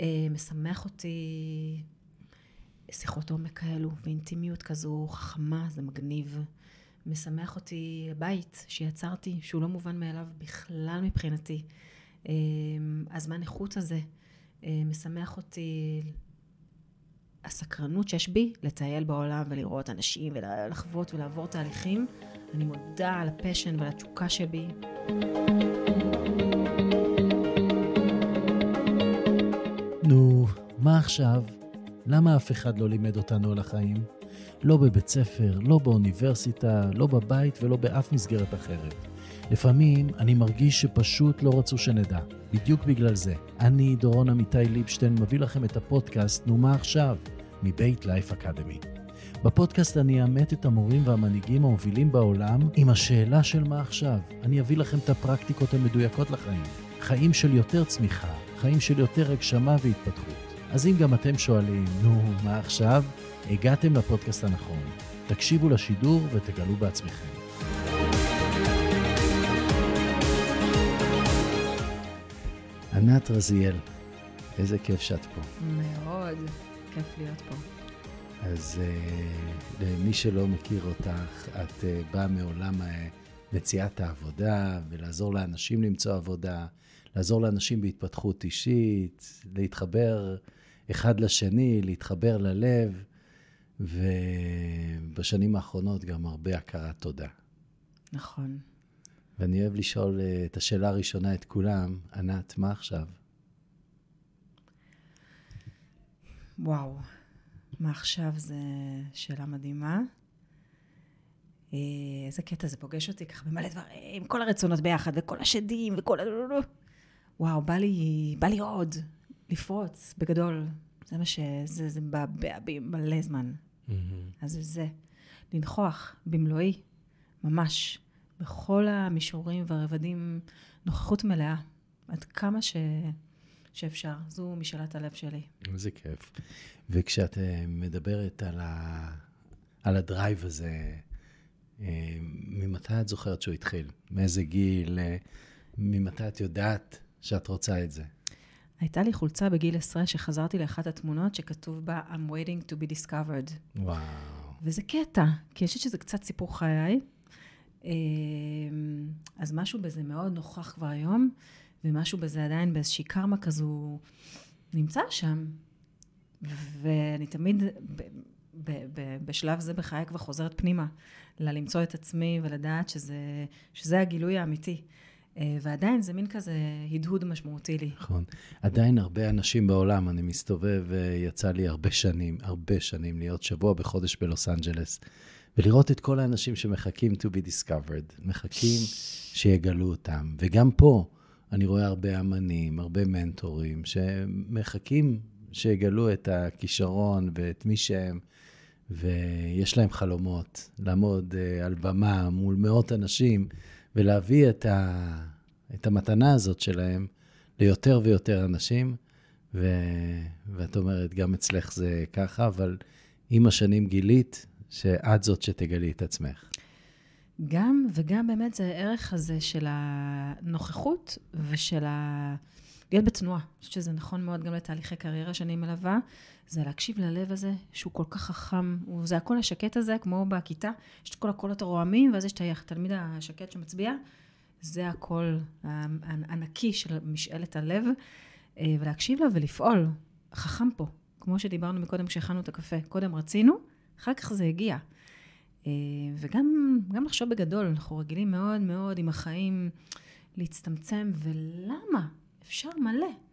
אה, משמח אותי שיחות עומק כאלו, ואינטימיות כזו חכמה, זה מגניב. משמח אותי הבית שיצרתי, שהוא לא מובן מאליו בכלל מבחינתי. אה, הזמן איכות הזה אה, משמח אותי הסקרנות שיש בי לטייל בעולם ולראות אנשים ולחוות ולעבור תהליכים. אני מודה על הפשן ועל התשוקה שבי. עכשיו? למה אף אחד לא לימד אותנו על החיים? לא בבית ספר, לא באוניברסיטה, לא בבית ולא באף מסגרת אחרת. לפעמים אני מרגיש שפשוט לא רצו שנדע. בדיוק בגלל זה. אני, דורון עמיתי ליבשטיין, מביא לכם את הפודקאסט "נו מה עכשיו?" מבית לייף אקדמי. בפודקאסט אני אאמת את המורים והמנהיגים המובילים בעולם עם השאלה של מה עכשיו. אני אביא לכם את הפרקטיקות המדויקות לחיים. חיים של יותר צמיחה, חיים של יותר הגשמה והתפתחות. אז אם גם אתם שואלים, נו, מה עכשיו? הגעתם לפודקאסט הנכון. תקשיבו לשידור ותגלו בעצמכם. ענת רזיאל, איזה כיף שאת פה. מאוד כיף להיות פה. אז uh, למי שלא מכיר אותך, את uh, באה מעולם uh, מציאת העבודה ולעזור לאנשים למצוא עבודה, לעזור לאנשים בהתפתחות אישית, להתחבר אחד לשני, להתחבר ללב, ובשנים האחרונות גם הרבה הכרת תודה. נכון. ואני אוהב לשאול uh, את השאלה הראשונה את כולם, ענת, מה עכשיו? וואו, מה עכשיו זו שאלה מדהימה. אה, איזה קטע, זה פוגש אותי ככה במלא דברים, כל הרצונות ביחד, וכל השדים, וכל ה... וואו, בא לי, בא לי עוד, לפרוץ בגדול. זה מה ש... זה, זה מבעבע בי מלא זמן. Mm-hmm. אז זה זה. לנכוח במלואי, ממש, בכל המישורים והרבדים, נוכחות מלאה. עד כמה ש... שאפשר. זו משאלת הלב שלי. איזה כיף. וכשאת אה, מדברת על, ה... על הדרייב הזה, אה, ממתי את זוכרת שהוא התחיל? מאיזה גיל? אה, ממתי את יודעת שאת רוצה את זה? הייתה לי חולצה בגיל עשרה שחזרתי לאחת התמונות שכתוב בה I'm waiting to be discovered. וואו. וזה קטע, כי אני חושבת שזה קצת סיפור חיי. אז משהו בזה מאוד נוכח כבר היום. ומשהו בזה עדיין באיזושהי קרמה כזו נמצא שם. ואני תמיד ב, ב, ב, בשלב זה בחיי כבר חוזרת פנימה, ללמצוא את עצמי ולדעת שזה, שזה הגילוי האמיתי. אה, ועדיין זה מין כזה הדהוד משמעותי לי. נכון. עדיין הרבה אנשים בעולם, אני מסתובב, אה, יצא לי הרבה שנים, הרבה שנים להיות שבוע בחודש בלוס אנג'לס, ולראות את כל האנשים שמחכים to be discovered, מחכים שיגלו אותם. וגם פה, אני רואה הרבה אמנים, הרבה מנטורים, שמחכים שיגלו את הכישרון ואת מי שהם, ויש להם חלומות לעמוד uh, על במה מול מאות אנשים ולהביא את, ה, את המתנה הזאת שלהם ליותר ויותר אנשים. ו, ואת אומרת, גם אצלך זה ככה, אבל עם השנים גילית שאת זאת שתגלי את עצמך. גם, וגם באמת זה הערך הזה של הנוכחות ושל ה... להיות בתנועה. אני חושבת שזה נכון מאוד גם לתהליכי קריירה שאני מלווה, זה להקשיב ללב הזה, שהוא כל כך חכם, זה הקול השקט הזה, כמו בכיתה, יש את כל הקולות הרועמים, ואז יש את התלמיד השקט שמצביע, זה הקול הנקי של משאלת הלב, אה, ולהקשיב לה ולפעול. חכם פה, כמו שדיברנו מקודם כשהכנו את הקפה. קודם רצינו, אחר כך זה הגיע. אה, וגם לחשוב בגדול, אנחנו רגילים מאוד מאוד עם החיים להצטמצם, ולמה? אפשר מלא.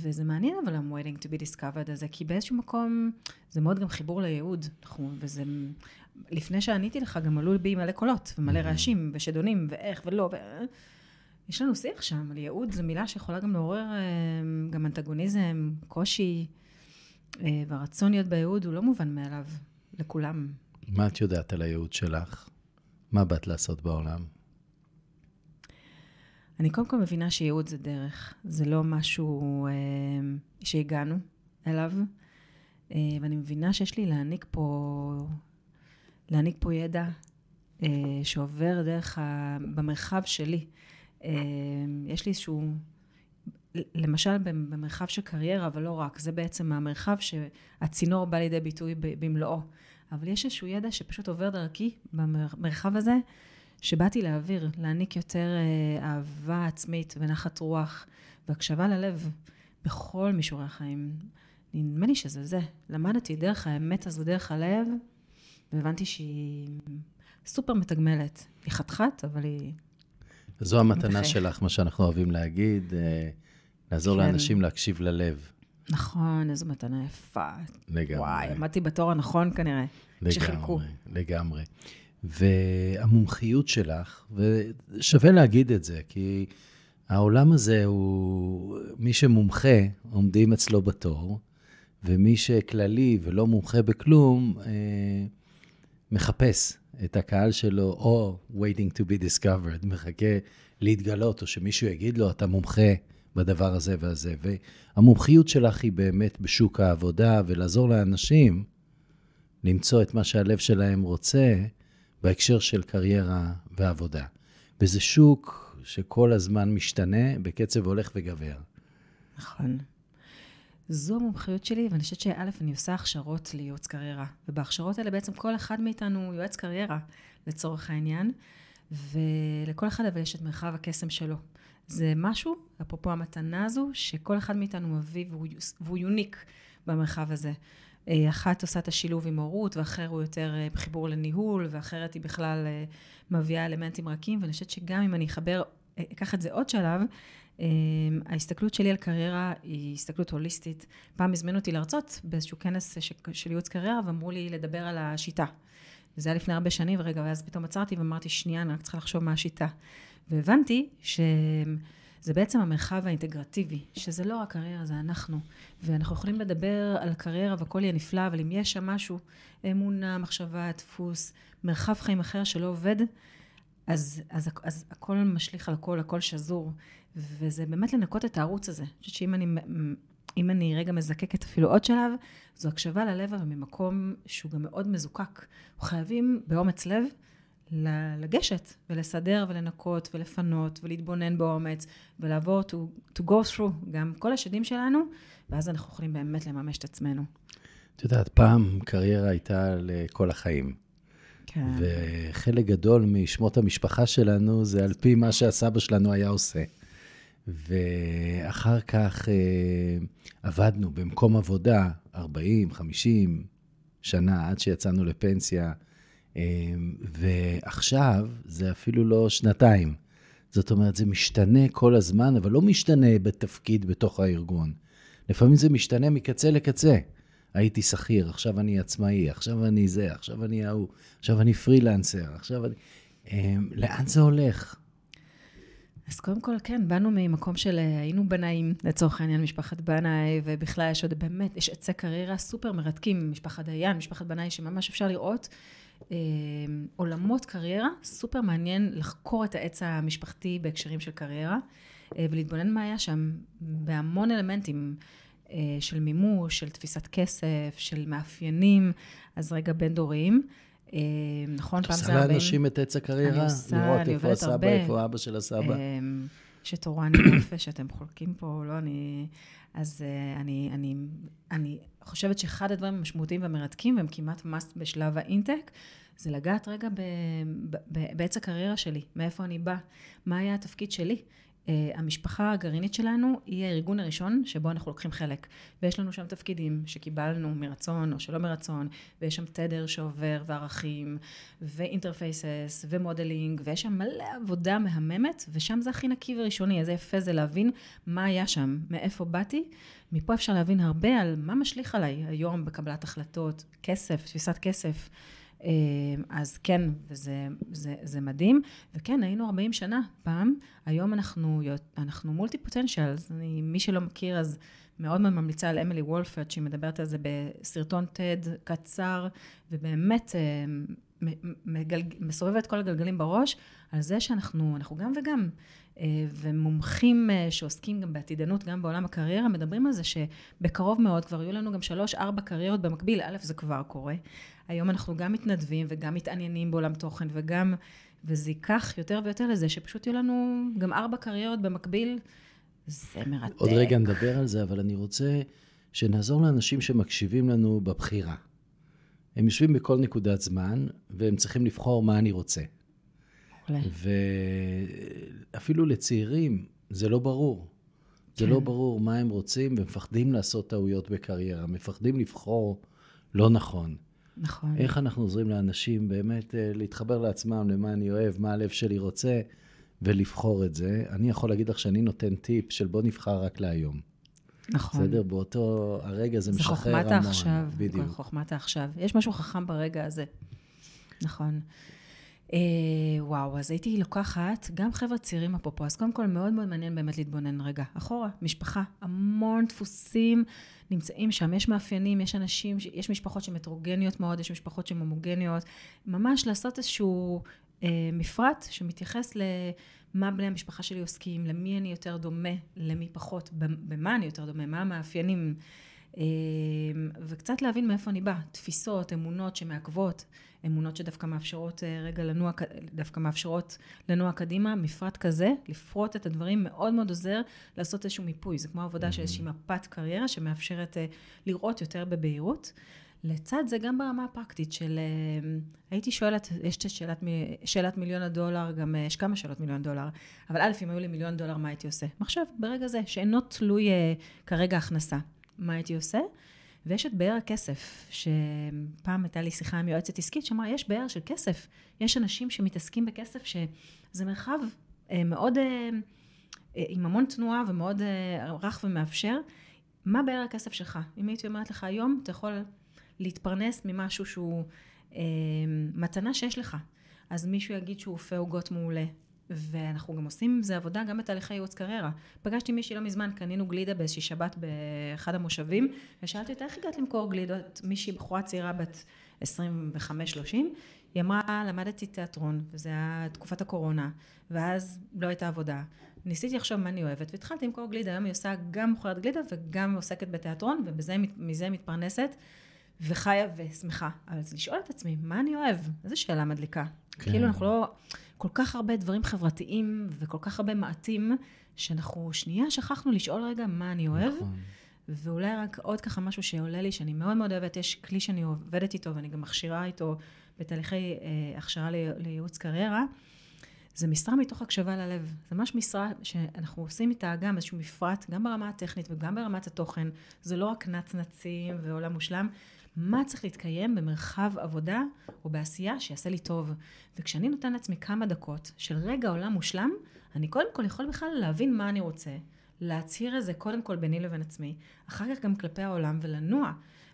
וזה מעניין אבל ה-waiting to be discovered הזה, כי באיזשהו מקום זה מאוד גם חיבור לייעוד, אנחנו, וזה, לפני שעניתי לך גם עלו בי מלא קולות, ומלא mm-hmm. רעשים, ושדונים, ואיך ולא, ו... יש לנו שיח שם, על ייעוד זו מילה שיכולה גם לעורר אה, גם אנטגוניזם, קושי, אה, והרצון להיות בייעוד הוא לא מובן מאליו לכולם. מה את יודעת על הייעוד שלך? מה באת לעשות בעולם? אני קודם כל מבינה שייעוד זה דרך, זה לא משהו אה, שהגענו אליו, אה, ואני מבינה שיש לי להעניק פה, להעניק פה ידע אה, שעובר דרך, ה, במרחב שלי. אה, יש לי איזשהו, למשל במרחב של קריירה, אבל לא רק, זה בעצם המרחב שהצינור בא לידי ביטוי במלואו. אבל יש איזשהו ידע שפשוט עובר דרכי במרחב הזה, שבאתי להעביר, להעניק יותר אה, אהבה עצמית ונחת רוח והקשבה ללב בכל מישורי החיים. נדמה לי שזה זה. למדתי דרך האמת הזו, דרך הלב, והבנתי שהיא סופר מתגמלת. היא חתיכת, אבל היא... זו המתנה מתחי. שלך, מה שאנחנו אוהבים להגיד, אה, לעזור כן. לאנשים להקשיב ללב. נכון, איזו מתנה יפה. לגמרי. וואי, עמדתי בתור הנכון כנראה, כשחילקו. לגמרי. והמומחיות שלך, ושווה להגיד את זה, כי העולם הזה הוא, מי שמומחה, עומדים אצלו בתור, ומי שכללי ולא מומחה בכלום, אה, מחפש את הקהל שלו, או waiting to be discovered, מחכה להתגלות, או שמישהו יגיד לו, אתה מומחה בדבר הזה והזה. והמומחיות שלך היא באמת בשוק העבודה, ולעזור לאנשים למצוא את מה שהלב שלהם רוצה בהקשר של קריירה ועבודה. וזה שוק שכל הזמן משתנה בקצב הולך וגבר. נכון. זו המומחיות שלי, ואני חושבת שא', אני עושה הכשרות לייעוץ קריירה. ובהכשרות האלה בעצם כל אחד מאיתנו הוא יועץ קריירה, לצורך העניין, ולכל אחד אבל יש את מרחב הקסם שלו. זה משהו, אפרופו המתנה הזו, שכל אחד מאיתנו מביא והוא, והוא יוניק במרחב הזה. אה, אחת עושה את השילוב עם הורות, ואחר הוא יותר אה, בחיבור לניהול, ואחרת היא בכלל אה, מביאה אלמנטים רכים, ואני חושבת שגם אם אני אחבר, אקח את זה עוד שלב, ההסתכלות שלי על קריירה היא הסתכלות הוליסטית. פעם הזמינו אותי להרצות באיזשהו כנס של ייעוץ קריירה, ואמרו לי לדבר על השיטה. וזה היה לפני הרבה שנים, ורגע, ואז פתאום עצרתי ואמרתי, שנייה, אני רק צריכה לחשוב מה השיטה. והבנתי שזה בעצם המרחב האינטגרטיבי, שזה לא רק קריירה, זה אנחנו. ואנחנו יכולים לדבר על קריירה והכל יהיה נפלא, אבל אם יש שם משהו, אמונה, מחשבה, דפוס, מרחב חיים אחר שלא עובד, אז, אז, אז הכל משליך על הכל, הכל שזור. וזה באמת לנקות את הערוץ הזה. אני חושבת שאם אני, אם אני רגע מזקקת אפילו עוד שלב, זו הקשבה ללב, אבל ממקום שהוא גם מאוד מזוקק. חייבים באומץ לב לגשת ולסדר ולנקות ולפנות ולהתבונן באומץ ולעבור to, to go through גם כל השדים שלנו, ואז אנחנו יכולים באמת לממש את עצמנו. את יודעת, פעם קריירה הייתה לכל החיים. כן. וחלק גדול משמות המשפחה שלנו זה על פי מה שהסבא שלנו היה עושה. ואחר כך אה, עבדנו במקום עבודה 40, 50 שנה עד שיצאנו לפנסיה. אמ, ועכשיו זה אפילו לא שנתיים. זאת אומרת, זה משתנה כל הזמן, אבל לא משתנה בתפקיד בתוך הארגון. לפעמים זה משתנה מקצה לקצה. הייתי שכיר, עכשיו אני עצמאי, עכשיו אני זה, עכשיו אני ההוא, עכשיו אני פרילנסר, עכשיו אני... אמ, לאן זה הולך? אז קודם כל, כן, באנו ממקום של אה, היינו בנאים, לצורך העניין, משפחת בנאי, ובכלל יש עוד באמת, יש עצי קריירה סופר מרתקים, משפחת דיין, משפחת בנאי, שממש אפשר לראות עולמות קריירה, סופר מעניין לחקור את העץ המשפחתי בהקשרים של קריירה, אה, ולהתבונן מה היה שם בהמון אלמנטים אה, של מימוש, של תפיסת כסף, של מאפיינים, אז רגע בין דוריים. נכון, פעם זה הרבה... את עושה לאנשים את עץ הקריירה? אני עושה, אני עובדת הרבה. לראות איפה הסבא, איפה אבא של הסבא. שתורן יפה שאתם חולקים פה, לא אני... אז אני, אני, אני חושבת שאחד הדברים המשמעותיים והמרתקים, והם כמעט must בשלב האינטק, זה לגעת רגע בעץ הקריירה שלי, מאיפה אני באה, מה היה התפקיד שלי. Uh, המשפחה הגרעינית שלנו היא הארגון הראשון שבו אנחנו לוקחים חלק. ויש לנו שם תפקידים שקיבלנו מרצון או שלא מרצון, ויש שם תדר שעובר, וערכים, ו interfaces, ו modeling, ויש שם מלא עבודה מהממת, ושם זה הכי נקי וראשוני. איזה יפה זה להבין מה היה שם, מאיפה באתי. מפה אפשר להבין הרבה על מה משליך עליי היום בקבלת החלטות, כסף, תפיסת כסף. אה, אז כן, וזה זה, זה מדהים. וכן, היינו 40 שנה פעם, היום אנחנו, אנחנו מולטי פוטנציאלס. מי שלא מכיר, אז מאוד מאוד ממליצה על אמילי וולפרד, שהיא מדברת על זה בסרטון TED קצר, ובאמת אה, מגלג, מסובב את כל הגלגלים בראש, על זה שאנחנו גם וגם. אה, ומומחים שעוסקים גם בעתידנות, גם בעולם הקריירה, מדברים על זה שבקרוב מאוד כבר יהיו לנו גם שלוש-ארבע קריירות במקביל. א', זה כבר קורה. היום אנחנו גם מתנדבים וגם מתעניינים בעולם תוכן וגם, וזה ייקח יותר ויותר לזה שפשוט יהיו לנו גם ארבע קריירות במקביל זה מרתק. עוד רגע נדבר על זה, אבל אני רוצה שנעזור לאנשים שמקשיבים לנו בבחירה. הם יושבים בכל נקודת זמן, והם צריכים לבחור מה אני רוצה. ואפילו לצעירים, זה לא ברור. זה כן. לא ברור מה הם רוצים, ומפחדים לעשות טעויות בקריירה, מפחדים לבחור לא נכון. נכון. איך אנחנו עוזרים לאנשים באמת אה, להתחבר לעצמם, למה אני אוהב, מה הלב שלי רוצה, ולבחור את זה. אני יכול להגיד לך שאני נותן טיפ של בוא נבחר רק להיום. נכון. בסדר? באותו הרגע זה זה משחרר חוכמת המון. העכשיו. בדיוק. חוכמת העכשיו. יש משהו חכם ברגע הזה. נכון. אה, וואו, אז הייתי לוקחת גם חבר'ה צעירים אפרופו, אז קודם כל מאוד מאוד מעניין באמת להתבונן רגע אחורה, משפחה, המון דפוסים נמצאים שם, יש מאפיינים, יש אנשים, יש משפחות שהן הטרוגניות מאוד, יש משפחות שהן הומוגניות, ממש לעשות איזשהו אה, מפרט שמתייחס למה בני המשפחה שלי עוסקים, למי אני יותר דומה, למי פחות, במה אני יותר דומה, מה המאפיינים. אה, וקצת להבין מאיפה אני באה, תפיסות, אמונות שמעכבות, אמונות שדווקא מאפשרות אה, רגע לנוע, דווקא מאפשרות לנוע קדימה, מפרט כזה, לפרוט את הדברים מאוד מאוד עוזר לעשות איזשהו מיפוי, זה כמו עבודה של איזושהי מפת קריירה שמאפשרת אה, לראות יותר בבהירות. לצד זה גם ברמה הפרקטית של, אה, הייתי שואלת, יש את שאלת, שאלת מיליון הדולר, גם יש כמה שאלות מיליון דולר, אבל א', אם היו לי מיליון דולר, מה הייתי עושה? עכשיו, ברגע זה, שאינו תלוי כרגע הכנסה, מה הייתי עושה? ויש את באר הכסף, שפעם הייתה לי שיחה עם יועצת עסקית, שאמרה, יש באר של כסף. יש אנשים שמתעסקים בכסף, שזה מרחב אה, מאוד, אה, אה, עם המון תנועה ומאוד רך ומאפשר. מה באר הכסף שלך? אם הייתי אומרת לך היום, אתה יכול להתפרנס ממשהו שהוא מתנה שיש לך. אז מישהו יגיד שהוא אופה עוגות מעולה. ואנחנו גם עושים עם זה עבודה גם בתהליכי ייעוץ קריירה. פגשתי מישהי לא מזמן, קנינו גלידה באיזושהי שבת באחד המושבים, ושאלתי אותה, איך הגעת למכור גלידות? מישהי, בחורה צעירה בת 25-30, היא אמרה, למדתי תיאטרון, וזה היה תקופת הקורונה, ואז לא הייתה עבודה. ניסיתי לחשוב מה אני אוהבת, והתחלתי למכור גלידה, היום היא עושה גם מוכרת גלידה וגם עוסקת בתיאטרון, ומזה מתפרנסת, וחיה ושמחה. אבל לשאול את עצמי, מה אני אוהב? איזו שאלה מדליקה. כן. כאילו אנחנו לא... כל כך הרבה דברים חברתיים וכל כך הרבה מעטים, שאנחנו שנייה שכחנו לשאול רגע מה אני אוהב. נכון. ואולי רק עוד ככה משהו שעולה לי, שאני מאוד מאוד אוהבת, יש כלי שאני עובדת איתו ואני גם מכשירה איתו בתהליכי אה, הכשרה לי, לייעוץ קריירה, זה משרה מתוך הקשבה ללב. זה ממש משרה שאנחנו עושים איתה גם איזשהו מפרט, גם ברמה הטכנית וגם ברמת התוכן. זה לא רק נצנצים ועולם מושלם. מה צריך להתקיים במרחב עבודה או בעשייה שיעשה לי טוב. וכשאני נותן לעצמי כמה דקות של רגע עולם מושלם, אני קודם כל יכול בכלל להבין מה אני רוצה, להצהיר את זה קודם כל ביני לבין עצמי, אחר כך גם כלפי העולם ולנוע.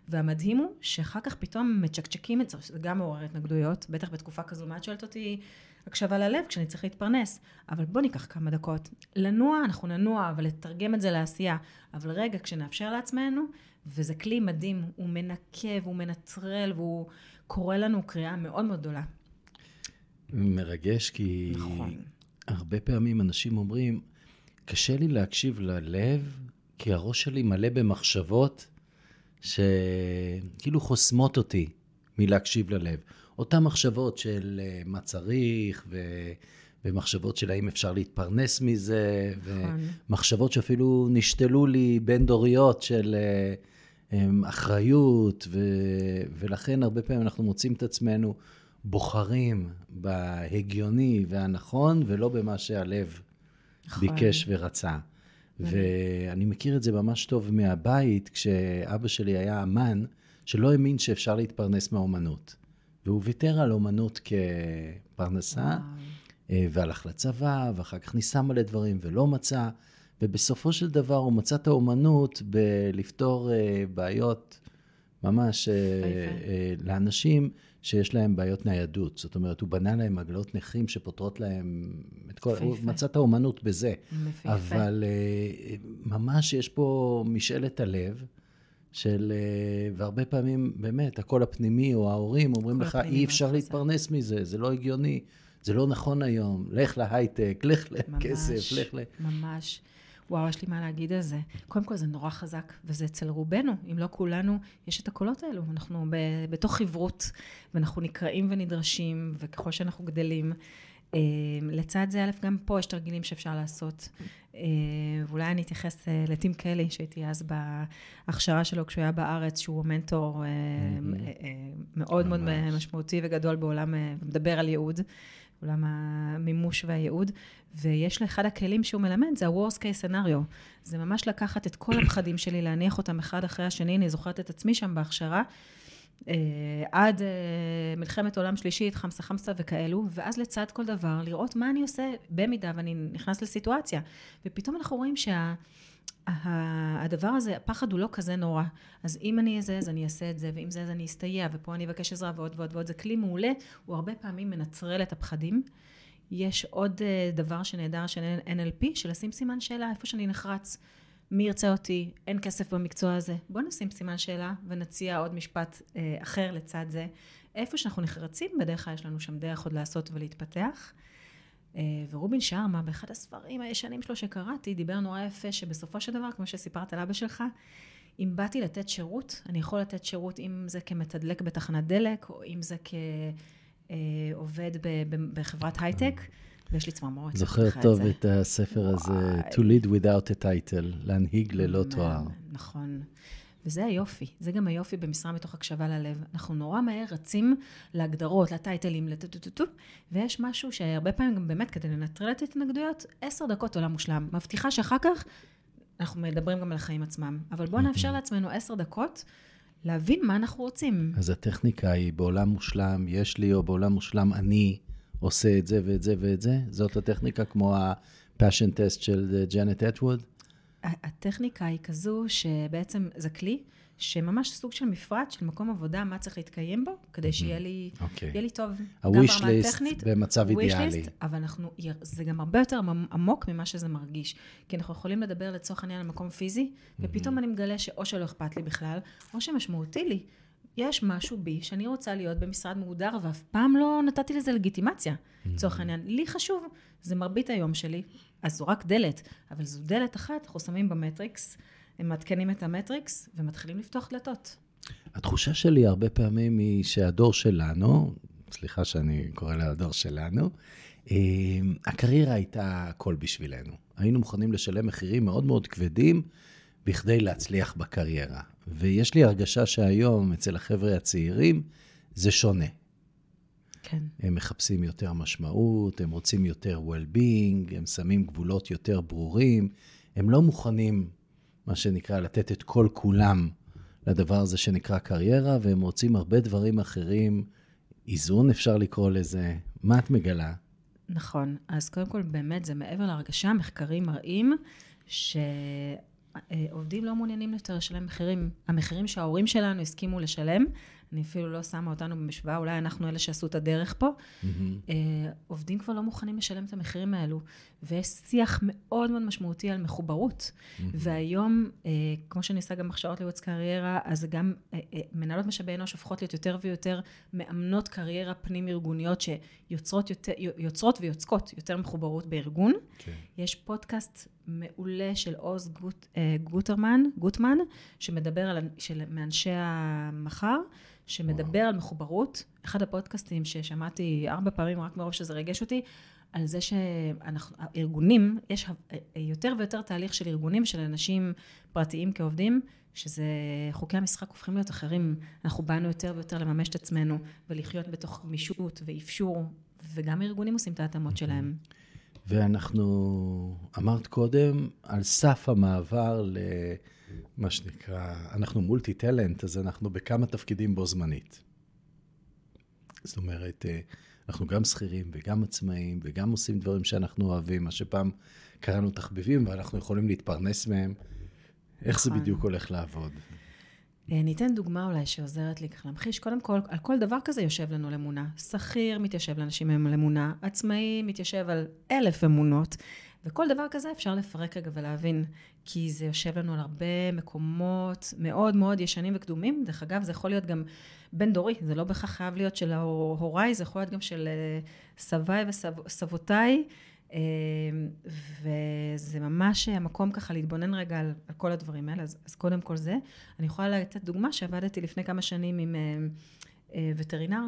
והמדהים הוא שאחר כך פתאום מצ'קצ'קים את זה, זה גם מעורר התנגדויות, בטח בתקופה כזו, מה את שואלת אותי הקשבה ללב כשאני צריך להתפרנס? אבל בוא ניקח כמה דקות. לנוע, אנחנו ננוע, אבל לתרגם את זה לעשייה. אבל רגע, כשנאפשר לעצמנו, וזה כלי מדהים, הוא מנקה והוא מנטרל והוא קורא לנו קריאה מאוד מאוד גדולה. מרגש, כי נכון. הרבה פעמים אנשים אומרים, קשה לי להקשיב ללב, כי הראש שלי מלא במחשבות שכאילו חוסמות אותי מלהקשיב ללב. אותן מחשבות של אה, מה צריך, ו... ומחשבות של האם אפשר להתפרנס מזה, נכון. ומחשבות שאפילו נשתלו לי בין דוריות של אה, em, אחריות, ו... ולכן הרבה פעמים אנחנו מוצאים את עצמנו בוחרים בהגיוני והנכון, ולא במה שהלב נכון. ביקש ורצה. ואני מכיר את זה ממש טוב מהבית, כשאבא שלי היה אמן, שלא האמין שאפשר להתפרנס מהאומנות. והוא ויתר על אומנות כפרנסה, וואו. אה, והלך לצבא, ואחר כך ניסה מלא דברים ולא מצא, ובסופו של דבר הוא מצא את האומנות בלפתור אה, בעיות ממש אה, לאנשים שיש להם בעיות ניידות. זאת אומרת, הוא בנה להם עגלות נכים שפותרות להם את כל... הוא. מצא את האומנות בזה. אבל ממש יש פה משאלת הלב. של, והרבה פעמים, באמת, הקול הפנימי או ההורים אומרים לך, אי אפשר חזק." להתפרנס מזה, זה לא הגיוני, זה לא נכון היום, לך להייטק, לך לכסף, ממש, לך ל... ממש. וואו, יש לי מה להגיד על זה. קודם כל, זה נורא חזק, וזה אצל רובנו, אם לא כולנו, יש את הקולות האלו. אנחנו ב, בתוך חברות, ואנחנו נקראים ונדרשים, וככל שאנחנו גדלים, לצד זה, א', גם פה יש תרגילים שאפשר לעשות. ואולי אני אתייחס לטים קלי, שהייתי אז בהכשרה שלו כשהוא היה בארץ, שהוא מנטור מאוד מאוד משמעותי וגדול בעולם, מדבר על ייעוד. עולם המימוש והייעוד, ויש לאחד הכלים שהוא מלמד, זה ה-Worst case scenario. זה ממש לקחת את כל הפחדים שלי, להניח אותם אחד אחרי השני, אני זוכרת את עצמי שם בהכשרה, אה, עד אה, מלחמת עולם שלישית, חמסה חמסה וכאלו, ואז לצד כל דבר, לראות מה אני עושה במידה ואני נכנס לסיטואציה. ופתאום אנחנו רואים שה... הדבר הזה, הפחד הוא לא כזה נורא. אז אם אני אעשה, אז אני אעשה את זה, ואם זה, אז אני אסתייע, ופה אני אבקש עזרה ועוד ועוד ועוד. זה כלי מעולה, הוא הרבה פעמים מנטרל את הפחדים. יש עוד אה, דבר שנהדר של NLP, של לשים סימן שאלה איפה שאני נחרץ. מי ירצה אותי? אין כסף במקצוע הזה. בואו נשים סימן שאלה ונציע עוד משפט אה, אחר לצד זה. איפה שאנחנו נחרצים, בדרך כלל יש לנו שם דרך עוד לעשות ולהתפתח. אה, ורובין שרמה, באחד הספרים הישנים שלו שקראתי, דיבר נורא יפה שבסופו של דבר, כמו שסיפרת על אבא שלך, אם באתי לתת שירות, אני יכול לתת שירות אם זה כמתדלק בתחנת דלק, או אם זה כעובד בחברת הייטק, ויש לי צמרמורת. זוכר טוב את הספר הזה, To lead without a title, להנהיג ללא תואר. נכון. וזה היופי, זה גם היופי במשרה מתוך הקשבה ללב. אנחנו נורא מהר רצים להגדרות, לטייטלים, לטוטוטוטו, ויש משהו שהרבה פעמים גם באמת כדי לנטרל את ההתנגדויות, עשר דקות עולם מושלם. מבטיחה שאחר כך אנחנו מדברים גם על החיים עצמם. אבל בואו נאפשר לעצמנו עשר דקות להבין מה אנחנו רוצים. אז הטכניקה היא בעולם מושלם, יש לי, או בעולם מושלם אני עושה את זה ואת זה ואת זה? זאת הטכניקה כמו ה-passion test של ג'נט אטווד? הטכניקה היא כזו שבעצם זה כלי שממש סוג של מפרט של מקום עבודה, מה צריך להתקיים בו, כדי שיהיה לי, okay. אוקיי. לי טוב. ה-wish list במצב אידיאלי. list, אבל אנחנו, זה גם הרבה יותר עמוק ממה שזה מרגיש. כי אנחנו יכולים לדבר לצורך העניין על מקום פיזי, ופתאום אני מגלה שאו שלא אכפת לי בכלל, או שמשמעותי לי. יש משהו בי שאני רוצה להיות במשרד מהודר, ואף פעם לא נתתי לזה לגיטימציה, לצורך mm-hmm. העניין. לי חשוב, זה מרבית היום שלי, אז זו רק דלת, אבל זו דלת אחת, אנחנו שמים במטריקס, הם מעדכנים את המטריקס ומתחילים לפתוח דלתות. התחושה שלי הרבה פעמים היא שהדור שלנו, סליחה שאני קורא לה הדור שלנו, אה, הקריירה הייתה הכל בשבילנו. היינו מוכנים לשלם מחירים מאוד מאוד כבדים בכדי להצליח בקריירה. ויש לי הרגשה שהיום, אצל החבר'ה הצעירים, זה שונה. כן. הם מחפשים יותר משמעות, הם רוצים יותר well-being, הם שמים גבולות יותר ברורים, הם לא מוכנים, מה שנקרא, לתת את כל כולם לדבר הזה שנקרא קריירה, והם רוצים הרבה דברים אחרים, איזון אפשר לקרוא לזה. מה את מגלה? נכון. אז קודם כל, באמת, זה מעבר להרגשה, מחקרים מראים ש... עובדים לא מעוניינים יותר לשלם מחירים. המחירים שההורים שלנו הסכימו לשלם, אני אפילו לא שמה אותנו במשוואה, אולי אנחנו אלה שעשו את הדרך פה. Mm-hmm. עובדים כבר לא מוכנים לשלם את המחירים האלו, ויש שיח מאוד מאוד משמעותי על מחוברות. Mm-hmm. והיום, אה, כמו שאני עושה גם הכשרות לייעוץ קריירה, אז גם אה, מנהלות משאבי אנוש הופכות להיות יותר ויותר מאמנות קריירה פנים-ארגוניות, שיוצרות יותר, ויוצקות יותר מחוברות בארגון. Okay. כן. יש פודקאסט מעולה של עוז גוט, גוטרמן, גוטמן, שמדבר על, של, מאנשי המחר. שמדבר וואו. על מחוברות. אחד הפודקאסטים ששמעתי ארבע פעמים, רק מרוב שזה ריגש אותי, על זה שאנחנו, הארגונים, יש יותר ויותר תהליך של ארגונים ושל אנשים פרטיים כעובדים, שזה, חוקי המשחק הופכים להיות אחרים. אנחנו באנו יותר ויותר לממש את עצמנו ולחיות בתוך גמישות ואפשור, וגם הארגונים עושים את ההתאמות שלהם. ואנחנו, אמרת קודם, על סף המעבר ל... מה שנקרא, אנחנו מולטי טלנט, אז אנחנו בכמה תפקידים בו זמנית. זאת אומרת, אה, אנחנו גם שכירים וגם עצמאים וגם עושים דברים שאנחנו אוהבים, מה שפעם קראנו תחביבים ואנחנו יכולים להתפרנס מהם. איך זה נכון. בדיוק הולך לעבוד? אה, אני אתן דוגמה אולי שעוזרת לי ככה להמחיש. קודם כל, על כל דבר כזה יושב לנו על אמונה. שכיר מתיישב לאנשים עם אמונה, עצמאי מתיישב על אלף אמונות. וכל דבר כזה אפשר לפרק רגע ולהבין, כי זה יושב לנו על הרבה מקומות מאוד מאוד ישנים וקדומים. דרך אגב, זה יכול להיות גם בין דורי, זה לא בהכרח חייב להיות של הוריי, זה יכול להיות גם של אה, סביי וסבותיי. אה, וזה ממש המקום ככה להתבונן רגע על, על כל הדברים האלה, אז, אז קודם כל זה. אני יכולה לתת דוגמה שעבדתי לפני כמה שנים עם אה, וטרינר,